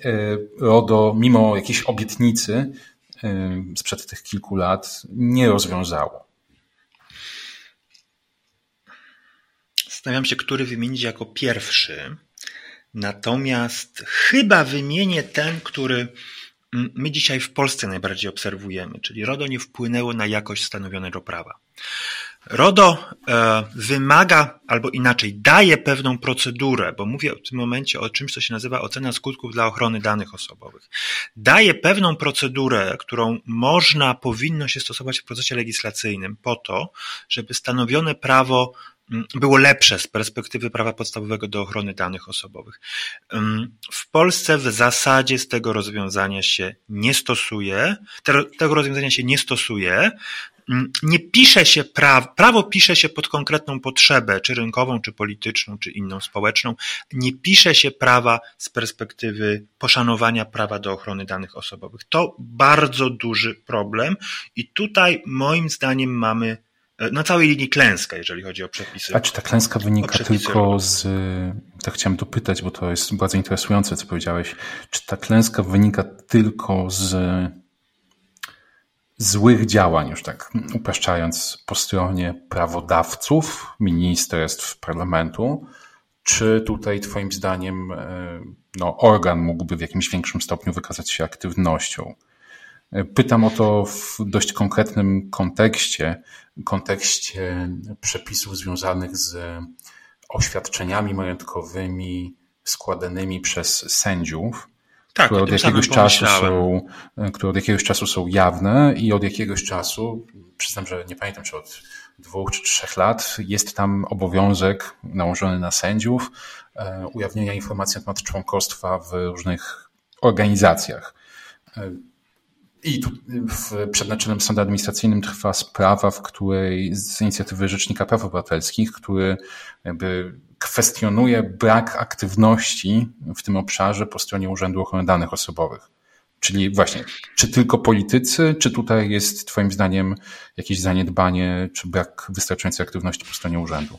y, RODO, mimo jakiejś obietnicy y, sprzed tych kilku lat, nie rozwiązało? Zastanawiam się, który wymienić jako pierwszy. Natomiast chyba wymienię ten, który my dzisiaj w Polsce najbardziej obserwujemy, czyli RODO nie wpłynęło na jakość stanowionego prawa. RODO e, wymaga, albo inaczej, daje pewną procedurę, bo mówię w tym momencie o czymś, co się nazywa ocena skutków dla ochrony danych osobowych. Daje pewną procedurę, którą można, powinno się stosować w procesie legislacyjnym po to, żeby stanowione prawo było lepsze z perspektywy prawa podstawowego do ochrony danych osobowych. W Polsce w zasadzie z tego rozwiązania się nie stosuje, tego rozwiązania się nie stosuje. Nie pisze się praw, prawo pisze się pod konkretną potrzebę, czy rynkową, czy polityczną, czy inną społeczną. Nie pisze się prawa z perspektywy poszanowania prawa do ochrony danych osobowych. To bardzo duży problem i tutaj moim zdaniem mamy na całej linii klęska, jeżeli chodzi o przepisy. A czy ta klęska wynika tylko z, tak chciałem dopytać, bo to jest bardzo interesujące, co powiedziałeś, czy ta klęska wynika tylko z złych działań, już tak upraszczając, po stronie prawodawców, ministerstw, parlamentu, czy tutaj Twoim zdaniem e, no, organ mógłby w jakimś większym stopniu wykazać się aktywnością? Pytam o to w dość konkretnym kontekście, kontekście przepisów związanych z oświadczeniami majątkowymi składanymi przez sędziów, tak, które, od jakiegoś czasu są, które od jakiegoś czasu są jawne i od jakiegoś czasu, przyznam, że nie pamiętam, czy od dwóch czy trzech lat, jest tam obowiązek nałożony na sędziów e, ujawnienia informacji na temat członkostwa w różnych organizacjach. E, i tu w, przed Naczelnym Sądem Administracyjnym trwa sprawa, w której z inicjatywy Rzecznika Praw Obywatelskich, który jakby kwestionuje brak aktywności w tym obszarze po stronie Urzędu Ochrony Danych Osobowych. Czyli właśnie, czy tylko politycy, czy tutaj jest Twoim zdaniem jakieś zaniedbanie, czy brak wystarczającej aktywności po stronie urzędu?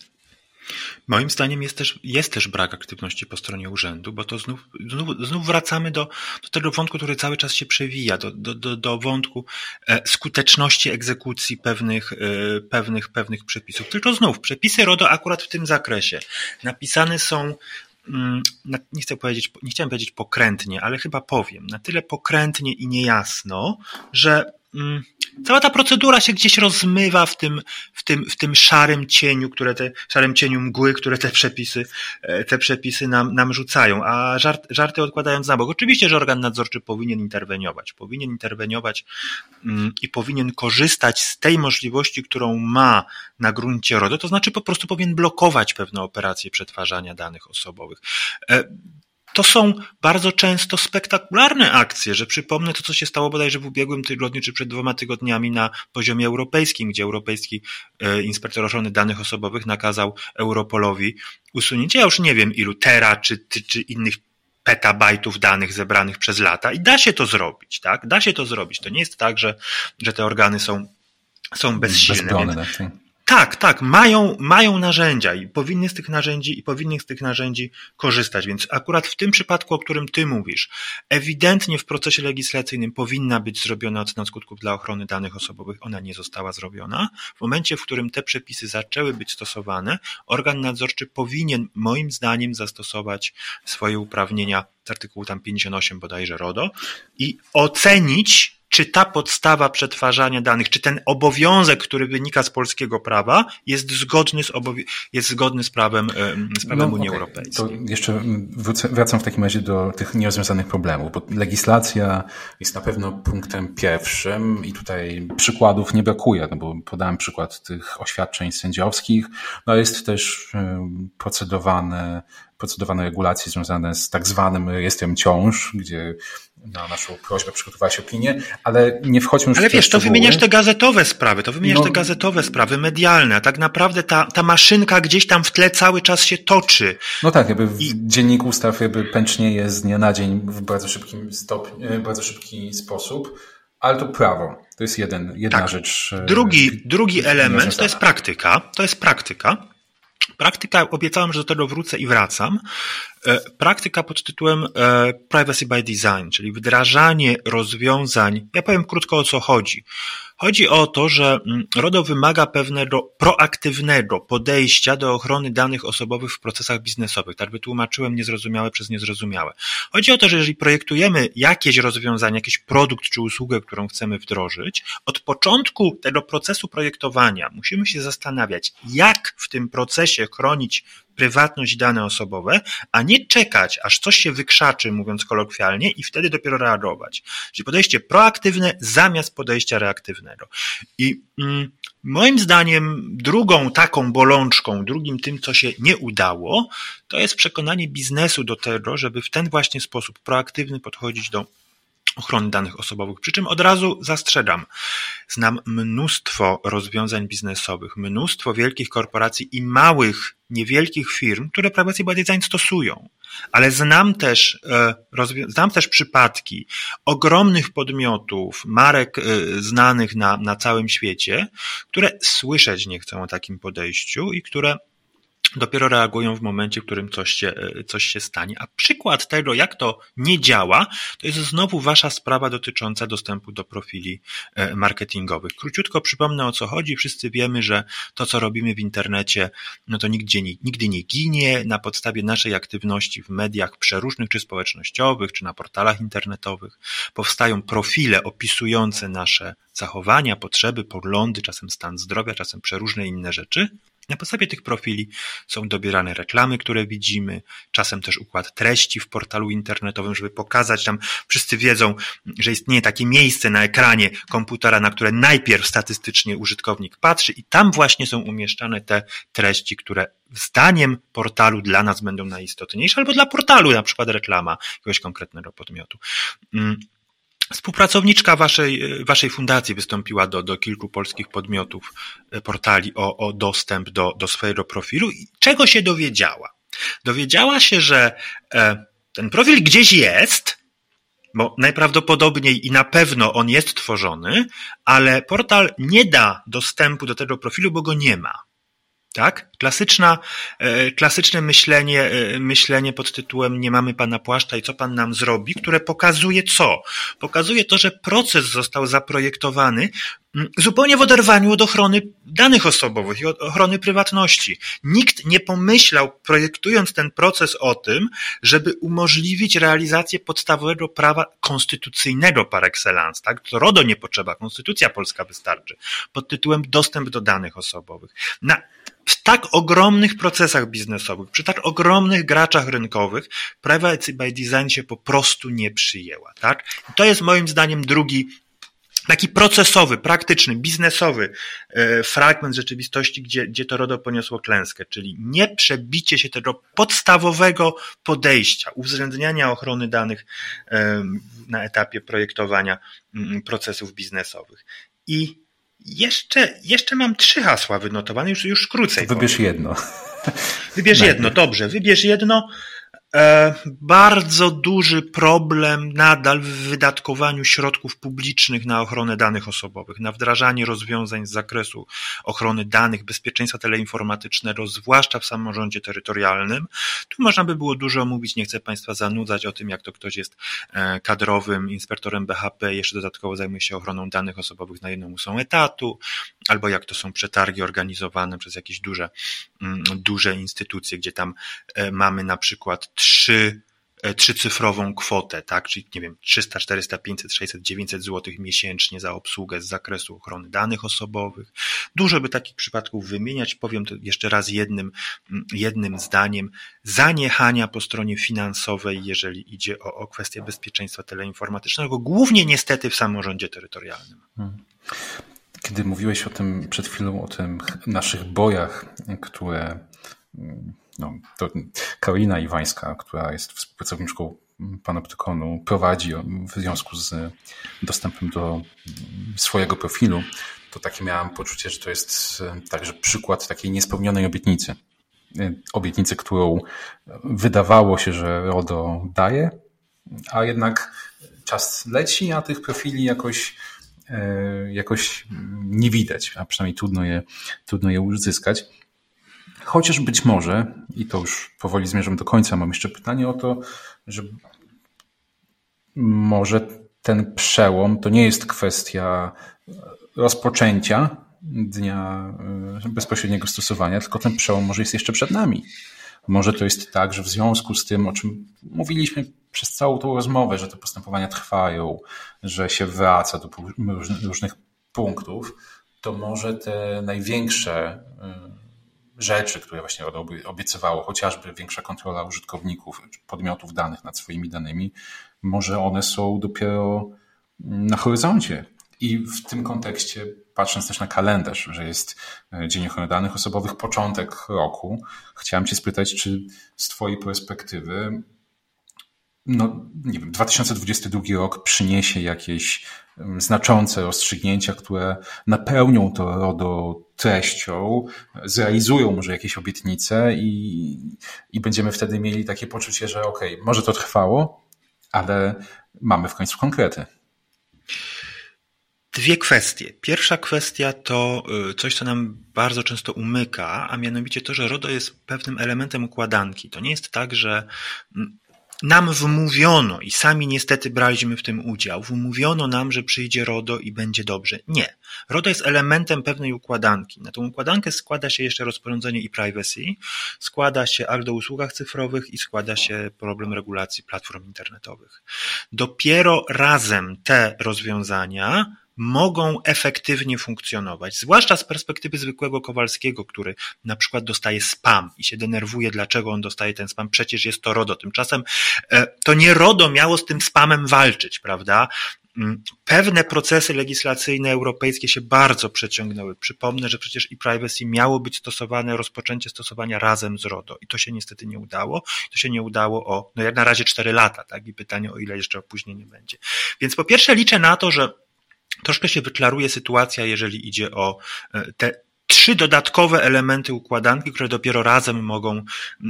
Moim zdaniem jest też, jest też brak aktywności po stronie urzędu, bo to znów, znów, znów wracamy do, do tego wątku, który cały czas się przewija, do, do, do, do wątku e, skuteczności egzekucji pewnych, e, pewnych, pewnych przepisów. Tylko znów, przepisy RODO akurat w tym zakresie napisane są mm, nie chcę powiedzieć, nie chciałem powiedzieć pokrętnie, ale chyba powiem, na tyle pokrętnie i niejasno, że cała ta procedura się gdzieś rozmywa w tym, w tym, w tym szarym cieniu, które te, szarym cieniu mgły, które te przepisy, e, te przepisy nam, nam rzucają. A żart, żarty odkładając na bok. Oczywiście, że organ nadzorczy powinien interweniować. Powinien interweniować mm, i powinien korzystać z tej możliwości, którą ma na gruncie RODO, to znaczy po prostu powinien blokować pewne operacje przetwarzania danych osobowych. To są bardzo często spektakularne akcje, że przypomnę to, co się stało bodajże w ubiegłym tygodniu, czy przed dwoma tygodniami na poziomie europejskim, gdzie Europejski e, Inspektor Ochrony Danych Osobowych nakazał Europolowi usunięcie, ja już nie wiem ilu tera, czy, czy, innych petabajtów danych zebranych przez lata i da się to zrobić, tak? Da się to zrobić. To nie jest tak, że, że te organy są, są bezsilne. Bezbrone, więc, tak. Tak, tak, mają, mają narzędzia i powinny z tych narzędzi i powinny z tych narzędzi korzystać. Więc akurat w tym przypadku, o którym ty mówisz, ewidentnie w procesie legislacyjnym powinna być zrobiona ocena skutków dla ochrony danych osobowych. Ona nie została zrobiona. W momencie, w którym te przepisy zaczęły być stosowane, organ nadzorczy powinien, moim zdaniem, zastosować swoje uprawnienia z artykułu tam 58 bodajże RODO i ocenić czy ta podstawa przetwarzania danych, czy ten obowiązek, który wynika z polskiego prawa, jest zgodny z, jest zgodny z prawem, z prawem no, Unii okay. Europejskiej. To jeszcze wracam w takim razie do tych nierozwiązanych problemów, bo legislacja jest na pewno punktem pierwszym i tutaj przykładów nie brakuje, no bo podałem przykład tych oświadczeń sędziowskich, no jest też procedowane procedowane regulacje związane z tak zwanym rejestrem ciąż, gdzie na naszą prośbę przygotowałeś opinię, ale nie wchodźmy już Ale w wiesz, to szczegóły. wymieniasz te gazetowe sprawy, to wymieniasz No. te gazetowe sprawy medialne, a tak naprawdę ta, ta maszynka gdzieś tam w tle cały czas się toczy. No tak, jakby w I- dziennik ustaw jakby pęcznieje z dnia na dzień w bardzo szybkim stopniu, w bardzo szybki sposób, ale to prawo. To jest jeden, jedna Tak. rzecz. e, Drugi, drugi element to jest praktyka. To jest praktyka. Praktyka, obiecałem, że do tego wrócę i wracam. E, Praktyka pod tytułem e, Privacy by Design, czyli wdrażanie rozwiązań. Ja powiem krótko o co chodzi. Chodzi o to, że mm, RODO wymaga pewnego proaktywnego podejścia do ochrony danych osobowych w procesach biznesowych. Tak wytłumaczyłem niezrozumiałe przez niezrozumiałe. Chodzi o to, że jeżeli projektujemy jakieś rozwiązanie, jakiś produkt czy usługę, którą chcemy wdrożyć, od początku tego procesu projektowania musimy się zastanawiać, jak w tym procesie chronić prywatność dane osobowe, a nie czekać, aż coś się wykrzaczy, mówiąc kolokwialnie, i wtedy dopiero reagować. Czyli podejście proaktywne zamiast podejścia reaktywnego. I mm, moim zdaniem drugą taką bolączką, drugim tym, co się nie udało, to jest przekonanie biznesu do tego, żeby w ten właśnie sposób proaktywny podchodzić do ochrony danych osobowych. Przy czym od razu zastrzegam, znam mnóstwo rozwiązań biznesowych, mnóstwo wielkich korporacji i małych, niewielkich firm, które Privacy by Design stosują. Ale znam też, e, znam też przypadki ogromnych podmiotów, marek e, znanych na, na całym świecie, które słyszeć nie chcą o takim podejściu i które dopiero reagują w momencie, w którym coś się, e, coś się stanie. A przykład tego, jak to nie działa, to jest znowu wasza sprawa dotycząca dostępu do profili e, marketingowych. Króciutko przypomnę o co chodzi. Wszyscy wiemy, że to, co robimy w internecie, no to nigdzie, nigdy nie ginie. Na podstawie naszej aktywności w mediach przeróżnych, czy społecznościowych, czy na portalach internetowych, powstają profile opisujące nasze zachowania, potrzeby, poglądy, czasem stan zdrowia, czasem przeróżne inne rzeczy. Na podstawie tych profili są dobierane reklamy, które widzimy, czasem też układ treści w portalu internetowym, żeby pokazać tam, wszyscy wiedzą, że istnieje takie miejsce na ekranie komputera, na które najpierw statystycznie użytkownik patrzy i tam właśnie są umieszczane te treści, które zdaniem portalu dla nas będą najistotniejsze, albo dla portalu, na przykład reklama jakiegoś konkretnego podmiotu. Współpracowniczka waszej, waszej fundacji wystąpiła do, do kilku polskich podmiotów, e, portali o, o dostęp do, do swojego profilu. I czego się dowiedziała? Dowiedziała się, że e, ten profil gdzieś jest, bo najprawdopodobniej i na pewno on jest tworzony, ale portal nie da dostępu do tego profilu, bo go nie ma. Tak? Klasyczna, e, klasyczne myślenie, e, myślenie pod tytułem nie mamy pana płaszcza i co pan nam zrobi, które pokazuje co? Pokazuje to, że proces został zaprojektowany mm, zupełnie w oderwaniu od ochrony danych osobowych i od ochrony prywatności. Nikt nie pomyślał, projektując ten proces o tym, żeby umożliwić realizację podstawowego prawa konstytucyjnego par excellence. Tak? To RODO nie potrzeba, konstytucja polska wystarczy. Pod tytułem dostęp do danych osobowych. Na w tak ogromnych procesach biznesowych, przy tak ogromnych graczach rynkowych, privacy by design się po prostu nie przyjęła. Tak? I to jest moim zdaniem drugi taki procesowy, praktyczny, biznesowy e, fragment rzeczywistości, gdzie, gdzie to RODO poniosło klęskę, czyli nie przebicie się tego podstawowego podejścia, uwzględniania ochrony danych na etapie projektowania mm, procesów biznesowych. I jeszcze, jeszcze mam trzy hasła wynotowane, już, już krócej. Wybierz powiem. jedno. Wybierz jedno, dobrze, wybierz jedno. E, bardzo duży problem nadal w wydatkowaniu środków publicznych na ochronę danych osobowych, na wdrażanie rozwiązań z zakresu ochrony danych, bezpieczeństwa teleinformatycznego, zwłaszcza w samorządzie terytorialnym. Tu można by było dużo mówić, nie chcę Państwa zanudzać o tym, jak to ktoś jest e, kadrowym inspektorem BHP, jeszcze dodatkowo zajmuje się ochroną danych osobowych na jedną ósmą etatu, albo jak to są przetargi organizowane przez jakieś duże, mm, duże instytucje, gdzie tam e, mamy na przykład trzy e, trzycyfrową kwotę, tak? Czyli nie wiem, 300, 400, 500, 600, 900 zł miesięcznie za obsługę z zakresu ochrony danych osobowych. Dużo by takich przypadków wymieniać. Powiem to jeszcze raz jednym, mm, jednym zdaniem. Zaniechania po stronie finansowej, jeżeli idzie o, o kwestię bezpieczeństwa teleinformatycznego, głównie niestety w samorządzie terytorialnym. Kiedy mówiłeś o tym przed chwilą, o tym naszych bojach, które no, to Karolina Iwańska, która jest współpracowniczką Panoptykonu, prowadzi w związku z dostępem do swojego profilu, to takie miałem poczucie, że to jest także przykład takiej niespełnionej obietnicy. Obietnicy, którą wydawało się, że RODO daje, a jednak czas leci, a tych profili jakoś, e, jakoś nie widać, a przynajmniej trudno je, trudno je uzyskać. Chociaż być może, i to już powoli zmierzam do końca, mam jeszcze pytanie o to, że może ten przełom to nie jest kwestia rozpoczęcia dnia e, bezpośredniego stosowania, tylko ten przełom może jest jeszcze przed nami. Może to jest tak, że w związku z tym, o czym mówiliśmy przez całą tą rozmowę, że te postępowania trwają, że się wraca do różnych punktów, to może te największe y, rzeczy, które właśnie RODO obiecywało, chociażby większa kontrola użytkowników, podmiotów danych nad swoimi danymi, może one są dopiero na horyzoncie. I w tym kontekście, patrząc też na kalendarz, że jest e, Dzień Ochrony Danych Osobowych, początek roku, chciałem Cię spytać, czy z Twojej perspektywy no, nie wiem, 2022 rok przyniesie jakieś znaczące rozstrzygnięcia, które napełnią to RODO treścią, zrealizują może jakieś obietnice i, i będziemy wtedy mieli takie poczucie, że okej, okay, może to trwało, ale mamy w końcu konkrety. Dwie kwestie. Pierwsza kwestia to y, coś, co nam bardzo często umyka, a mianowicie to, że RODO jest pewnym elementem układanki. To nie jest tak, że nam wmówiono i sami niestety braliśmy w tym udział, wmówiono nam, że przyjdzie RODO i będzie dobrze. Nie. RODO jest elementem pewnej układanki. Na tą układankę składa się jeszcze rozporządzenie i privacy, składa się akt o usługach cyfrowych i składa się problem regulacji platform internetowych. Dopiero razem te rozwiązania mogą efektywnie funkcjonować. Zwłaszcza z perspektywy zwykłego Kowalskiego, który na przykład dostaje spam i się denerwuje, dlaczego on dostaje ten spam. Przecież jest to RODO. Tymczasem e, to nie RODO miało z tym spamem walczyć, prawda? Mm, pewne procesy legislacyjne europejskie się bardzo przeciągnęły. Przypomnę, że przecież i privacy miało być stosowane, rozpoczęcie stosowania razem z RODO i to się niestety nie udało. To się nie udało o, no jak na razie cztery lata, tak? I pytanie o ile jeszcze opóźnienie będzie. Więc po pierwsze liczę na to, że Troszkę się wyklaruje sytuacja, jeżeli idzie o e, te trzy dodatkowe elementy układanki, które dopiero razem mogą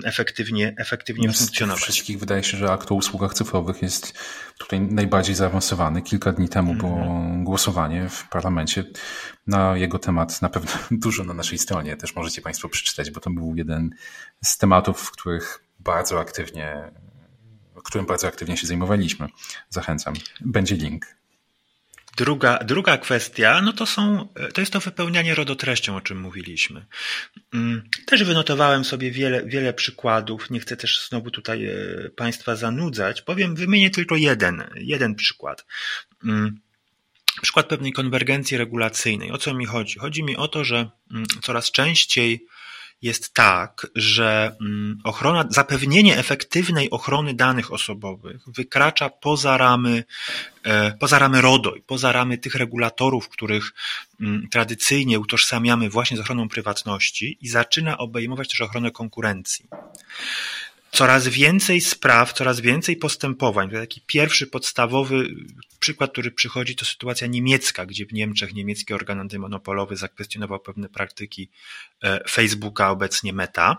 efektywnie, efektywnie Z funkcjonować. wszystkich wydaje się, że akt o usługach cyfrowych jest tutaj najbardziej zaawansowany. Kilka dni temu było mhm. głosowanie w parlamencie na jego temat. Na pewno dużo na naszej stronie też możecie Państwo przeczytać, bo to był jeden z tematów, w których bardzo aktywnie, którym bardzo aktywnie się zajmowaliśmy. Zachęcam. Będzie link. Druga, druga kwestia, no to są, to jest to wypełnianie rodotreścią, o czym mówiliśmy. Mm, też wynotowałem sobie wiele, wiele przykładów. Nie chcę też znowu tutaj e, Państwa zanudzać. Powiem, wymienię tylko jeden, jeden przykład. Mm, przykład pewnej konwergencji regulacyjnej. O co mi chodzi? Chodzi mi o to, że mm, coraz częściej jest tak, że mm, ochrona, zapewnienie efektywnej ochrony danych osobowych wykracza poza ramy, e, poza ramy RODO i poza ramy tych regulatorów, których mm, tradycyjnie utożsamiamy właśnie z ochroną prywatności i zaczyna obejmować też ochronę konkurencji coraz więcej spraw, coraz więcej postępowań. To taki pierwszy podstawowy przykład, który przychodzi, to sytuacja niemiecka, gdzie w Niemczech niemiecki organ antymonopolowy zakwestionował pewne praktyki e, Facebooka, obecnie Meta.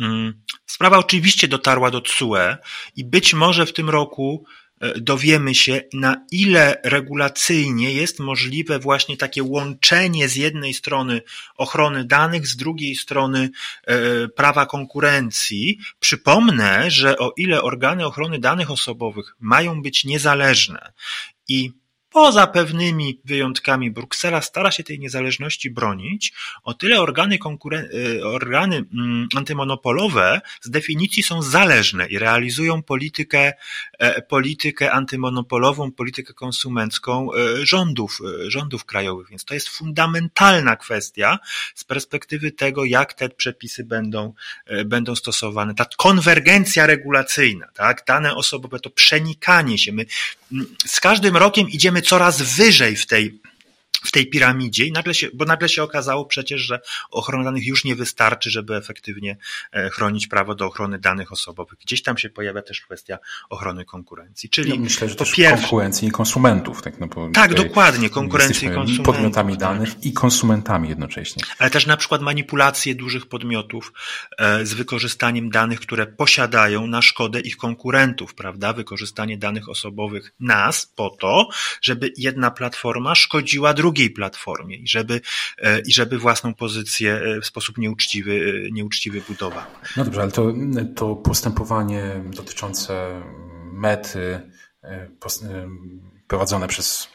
Mm, sprawa oczywiście dotarła do TSUE i być może w tym roku dowiemy się, na ile regulacyjnie jest możliwe właśnie takie łączenie z jednej strony ochrony danych, z drugiej strony e, prawa konkurencji. Przypomnę, że o ile organy ochrony danych osobowych mają być niezależne i Poza pewnymi wyjątkami Bruksela stara się tej niezależności bronić, o tyle organy, konkuren- y, organy mm, antymonopolowe z definicji są zależne i realizują politykę, e, politykę antymonopolową, politykę konsumencką e, rządów, e, rządów krajowych. Więc to jest fundamentalna kwestia z perspektywy tego, jak te przepisy będą, będą stosowane. Ta konwergencja regulacyjna, tak? dane osobowe, to przenikanie się. My z każdym rokiem idziemy coraz wyżej w tej w tej piramidzie i nagle się, bo nagle się okazało przecież, że ochrona danych już nie wystarczy, żeby efektywnie e, chronić prawo do ochrony danych osobowych. Gdzieś tam się pojawia też kwestia ochrony konkurencji. Czyli no myślę, że też pierwsze... konkurencji i konsumentów. Tak, no bo tak dokładnie, konkurencji i konsumentów. podmiotami tak. danych i konsumentami jednocześnie. Ale też na przykład manipulacje dużych podmiotów e, z wykorzystaniem danych, które posiadają na szkodę ich konkurentów, prawda? Wykorzystanie danych osobowych nas po to, żeby jedna platforma szkodziła drugiej platformie i żeby, e, i żeby własną pozycję e, w sposób nieuczciwy, e, nieuczciwy budowała. No dobrze, ale to, to postępowanie dotyczące mety prowadzone przez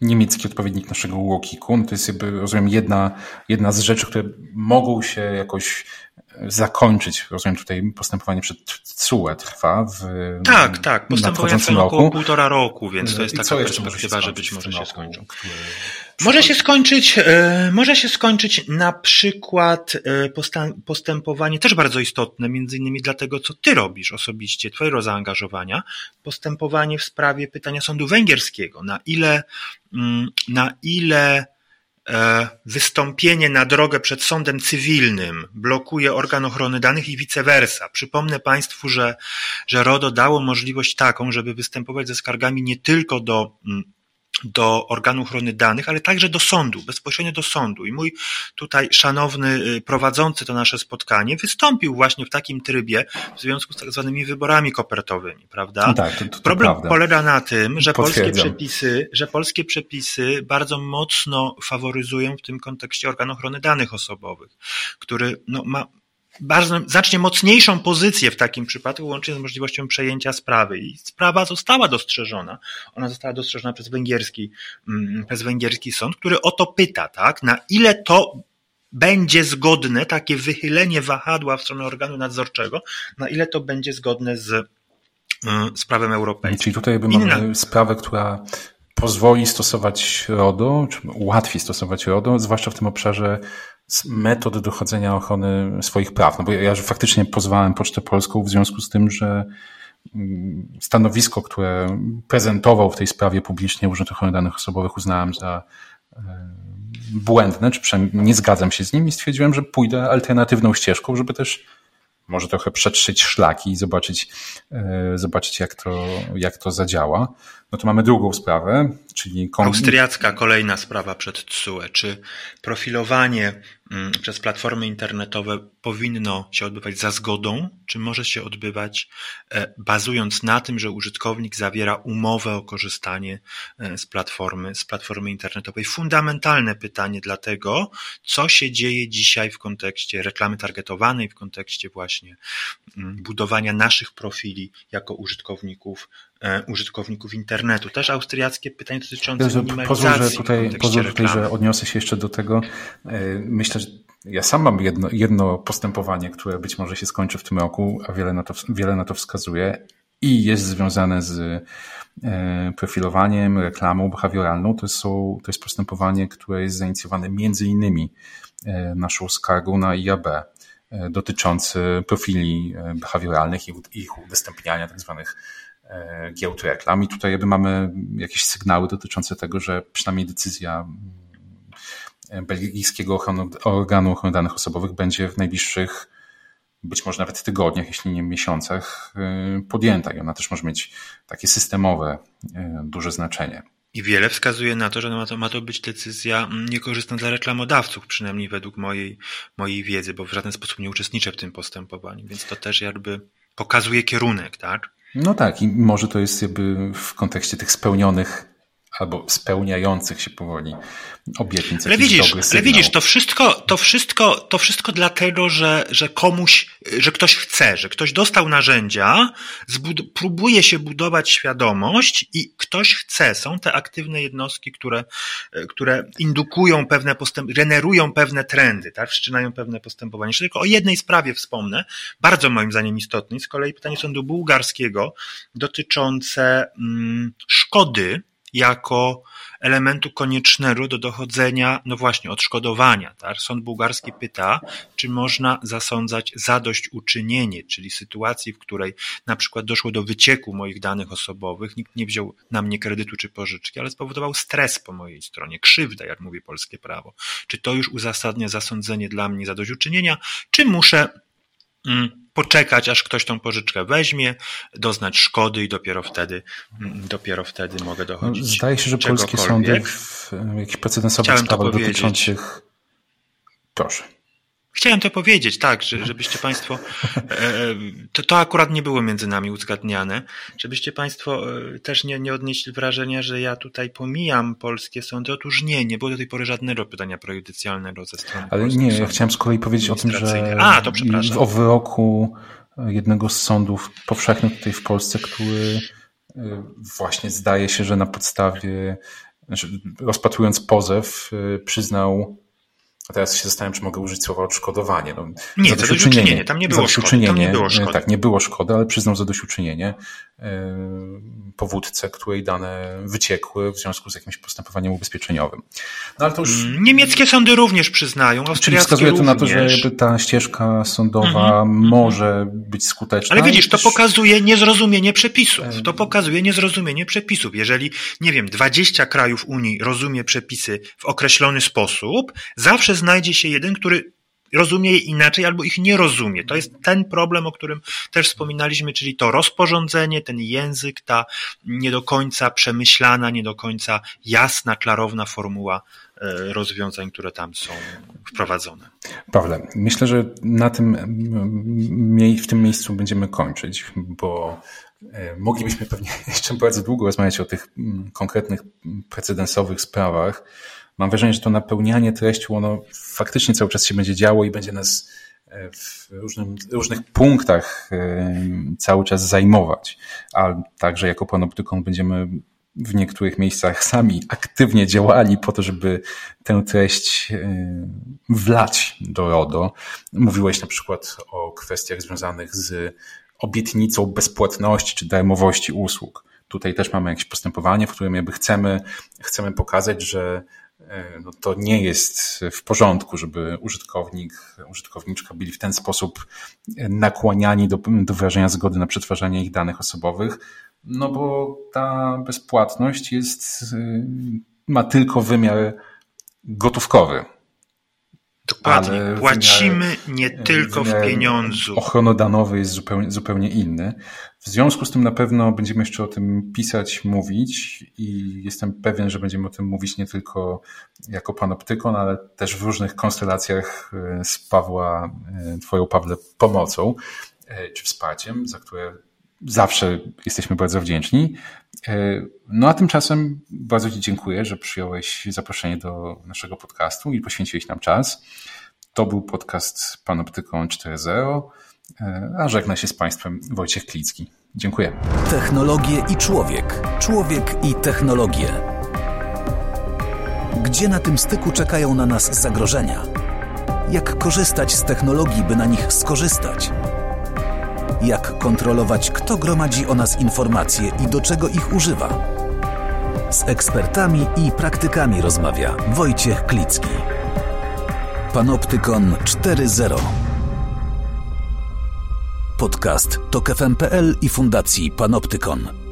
niemiecki odpowiednik naszego Łokiku, no to jest jakby, rozumiem, jedna, jedna z rzeczy, które mogą się jakoś zakończyć. Rozumiem, tutaj postępowanie przed CUE trwa w Tak, tak. Postępowanie trwa około półtora roku, więc to jest taka perspektywa, że być może się skończą. Może się skończyć, e, może się skończyć na przykład e, postępowanie, też bardzo istotne, między innymi dlatego, co ty robisz osobiście, twojego zaangażowania, postępowanie w sprawie pytania sądu węgierskiego. Na ile, mm, na ile E, wystąpienie na drogę przed sądem cywilnym blokuje organ ochrony danych i vice versa. Przypomnę Państwu, że, że RODO dało możliwość taką, żeby występować ze skargami nie tylko do mm, do organu ochrony danych, ale także do sądu, bezpośrednio do sądu. I mój tutaj szanowny y, prowadzący to nasze spotkanie wystąpił właśnie w takim trybie w związku z tak zwanymi wyborami kopertowymi, prawda? No tak, to, to Problem prawda. polega na tym, że polskie przepisy, że polskie przepisy bardzo mocno faworyzują w tym kontekście organ ochrony danych osobowych, który no, ma bardzo, znacznie mocniejszą pozycję w takim przypadku, łącznie z możliwością przejęcia sprawy. I sprawa została dostrzeżona. Ona została dostrzeżona przez węgierski, mm, przez węgierski sąd, który o to pyta, tak, na ile to będzie zgodne, takie wychylenie wahadła w stronę organu nadzorczego, na ile to będzie zgodne z, y, z prawem europejskim. Czyli tutaj mamy Inna... sprawę, która pozwoli stosować RODO, czy ułatwi stosować RODO, zwłaszcza w tym obszarze metod dochodzenia ochrony swoich praw. No bo ja, faktycznie pozwałem Pocztę Polską w związku z tym, że mm, stanowisko, które prezentował w tej sprawie publicznie Urząd Ochrony Danych Osobowych uznałem za e, błędne, czy przynajmniej nie zgadzam się z nim i stwierdziłem, że pójdę alternatywną ścieżką, żeby też może trochę przetrzeć szlaki i zobaczyć, e, zobaczyć jak, to, jak to zadziała. No to mamy drugą sprawę, czyli... Austriacka kolejna sprawa przed TSUE. Czy profilowanie mm, przez platformy internetowe powinno się odbywać za zgodą, czy może się odbywać e, bazując na tym, że użytkownik zawiera umowę o korzystanie e, z platformy, z platformy internetowej? Fundamentalne pytanie dlatego, co się dzieje dzisiaj w kontekście reklamy targetowanej, w kontekście właśnie mm, budowania naszych profili jako użytkowników użytkowników internetu. Też austriackie pytanie dotyczące ja, minimalizacji pozwól, że tutaj, pozwól tutaj, że odniosę się jeszcze do tego. E, myślę, że ja sam mam jedno, jedno postępowanie, które być może się skończy w tym roku, a wiele na to, wiele na to wskazuje i jest związane z e, profilowaniem, reklamą behawioralną. To, są, to jest postępowanie, które jest zainicjowane między innymi naszą skargą na IAB dotyczący profili behawioralnych i ich udostępniania tak zwanych E, giełd reklam. I tutaj jakby mamy jakieś sygnały dotyczące tego, że przynajmniej decyzja mm, belgijskiego organu ochrony danych osobowych będzie w najbliższych być może nawet tygodniach, jeśli nie miesiącach e, podjęta i ona też może mieć takie systemowe e, duże znaczenie. I wiele wskazuje na to, że ma to, ma to być decyzja mm, niekorzystna dla reklamodawców, przynajmniej według mojej, mojej wiedzy, bo w żaden sposób nie uczestniczę w tym postępowaniu, więc to też jakby pokazuje kierunek, tak? No tak, i może to jest jakby w kontekście tych spełnionych albo spełniających się powoli obietnic. Ale widzisz, ale widzisz, to wszystko, to wszystko, to wszystko dlatego, że, że komuś, że ktoś chce, że ktoś dostał narzędzia, zbud- próbuje się budować świadomość i ktoś chce. Są te aktywne jednostki, które, które indukują pewne postęp, generują pewne trendy, tak? Wszczynają pewne postępowanie. Jeszcze tylko o jednej sprawie wspomnę, bardzo moim zdaniem istotnej, z kolei pytanie sądu bułgarskiego dotyczące mm, szkody, jako elementu koniecznego do dochodzenia, no właśnie, odszkodowania. Tak? Sąd bułgarski pyta, czy można zasądzać zadośćuczynienie, czyli sytuacji, w której na przykład doszło do wycieku moich danych osobowych, nikt nie wziął na mnie kredytu czy pożyczki, ale spowodował stres po mojej stronie, krzywdę, jak mówi polskie prawo. Czy to już uzasadnia zasądzenie dla mnie zadośćuczynienia, czy muszę mm, poczekać, aż ktoś tą pożyczkę weźmie, doznać szkody i dopiero wtedy, dopiero wtedy mogę dochodzić. Zdaje się, że polskie sądy w jakichś precedensowych sprawach dotyczących. Proszę. Chciałem to powiedzieć, tak, że, żebyście Państwo, e, e, to, to akurat nie było między nami uzgadniane, żebyście Państwo e, też nie, nie odnieśli wrażenia, że ja tutaj pomijam polskie sądy. Otóż nie, nie było do tej pory żadnego pytania prejudycjalnego ze strony Ale nie, ja chciałem z kolei powiedzieć o tym, że A, to przepraszam. o wyroku jednego z sądów powszechnych tutaj w Polsce, który właśnie zdaje się, że na podstawie, znaczy rozpatrując pozew, przyznał a teraz się zastanawiam, czy mogę użyć słowa odszkodowanie. No, nie, zadośćuczynienie. Tam nie było szkody. Tam nie było szkody. Tak, nie było szkody, ale przyznał zadośćuczynienie yy, powódce, której dane wyciekły w związku z jakimś postępowaniem ubezpieczeniowym. No, ale to już... Mm, niemieckie sądy również przyznają, Czyli wskazuje to na to, że ta ścieżka sądowa mm -hmm, może być skuteczna. Ale widzisz, to pokazuje niezrozumienie przepisów. To pokazuje niezrozumienie przepisów. Jeżeli, nie wiem, 20 krajów Unii rozumie przepisy w określony sposób, zawsze znajdzie się jeden, który rozumie je inaczej albo ich nie rozumie. To jest ten problem, o którym też wspominaliśmy, czyli to rozporządzenie, ten język, ta nie do końca przemyślana, nie do końca jasna, klarowna formuła e, rozwiązań, które tam są wprowadzone. Pawle, myślę, że na tym, w tym miejscu będziemy kończyć, bo e, moglibyśmy pewnie jeszcze bardzo długo rozmawiać o tych mm, konkretnych precedensowych sprawach, mam wrażenie, że to napełnianie treścią, ono faktycznie cały czas się będzie działo i będzie nas e, w różnym, różnych punktach e, cały czas zajmować, a także jako panoptykon będziemy w niektórych miejscach sami aktywnie działali po to, żeby tę treść e, wlać do RODO. Mówiłeś na przykład o kwestiach związanych z obietnicą bezpłatności czy darmowości usług. Tutaj też mamy jakieś postępowanie, w którym jakby chcemy, chcemy pokazać, że no to nie jest w porządku, żeby użytkownik, użytkowniczka byli w ten sposób nakłaniani do, do wyrażenia zgody na przetwarzanie ich danych osobowych, no bo ta bezpłatność jest, e, ma tylko wymiar gotówkowy. Dokładnie. Płacimy nie tylko w pieniądzu. Ochronodanowy jest zupełnie, zupełnie inny. W związku z tym na pewno będziemy jeszcze o tym pisać, mówić i jestem pewien, że będziemy o tym mówić nie tylko jako panoptykon, ale też w różnych konstelacjach e, z Pawła, e, Twoją Pawle pomocą e, czy wsparciem, za które zawsze jesteśmy bardzo wdzięczni. No a tymczasem bardzo Ci dziękuję, że przyjąłeś zaproszenie do naszego podcastu i poświęciłeś nam czas. To był podcast Panoptykon 4.0, a żegna się z Państwem Wojciech Klicki. Dziękuję. Technologie i człowiek. Człowiek i technologie. Gdzie na tym styku czekają na nas zagrożenia? Jak korzystać z technologii, by na nich skorzystać? Jak kontrolować, kto gromadzi o nas informacje i do czego ich używa? Z ekspertami i praktykami rozmawia Wojciech Klicki. Panoptykon 4.0 Podcast to KFM.pl i Fundacji Panoptykon.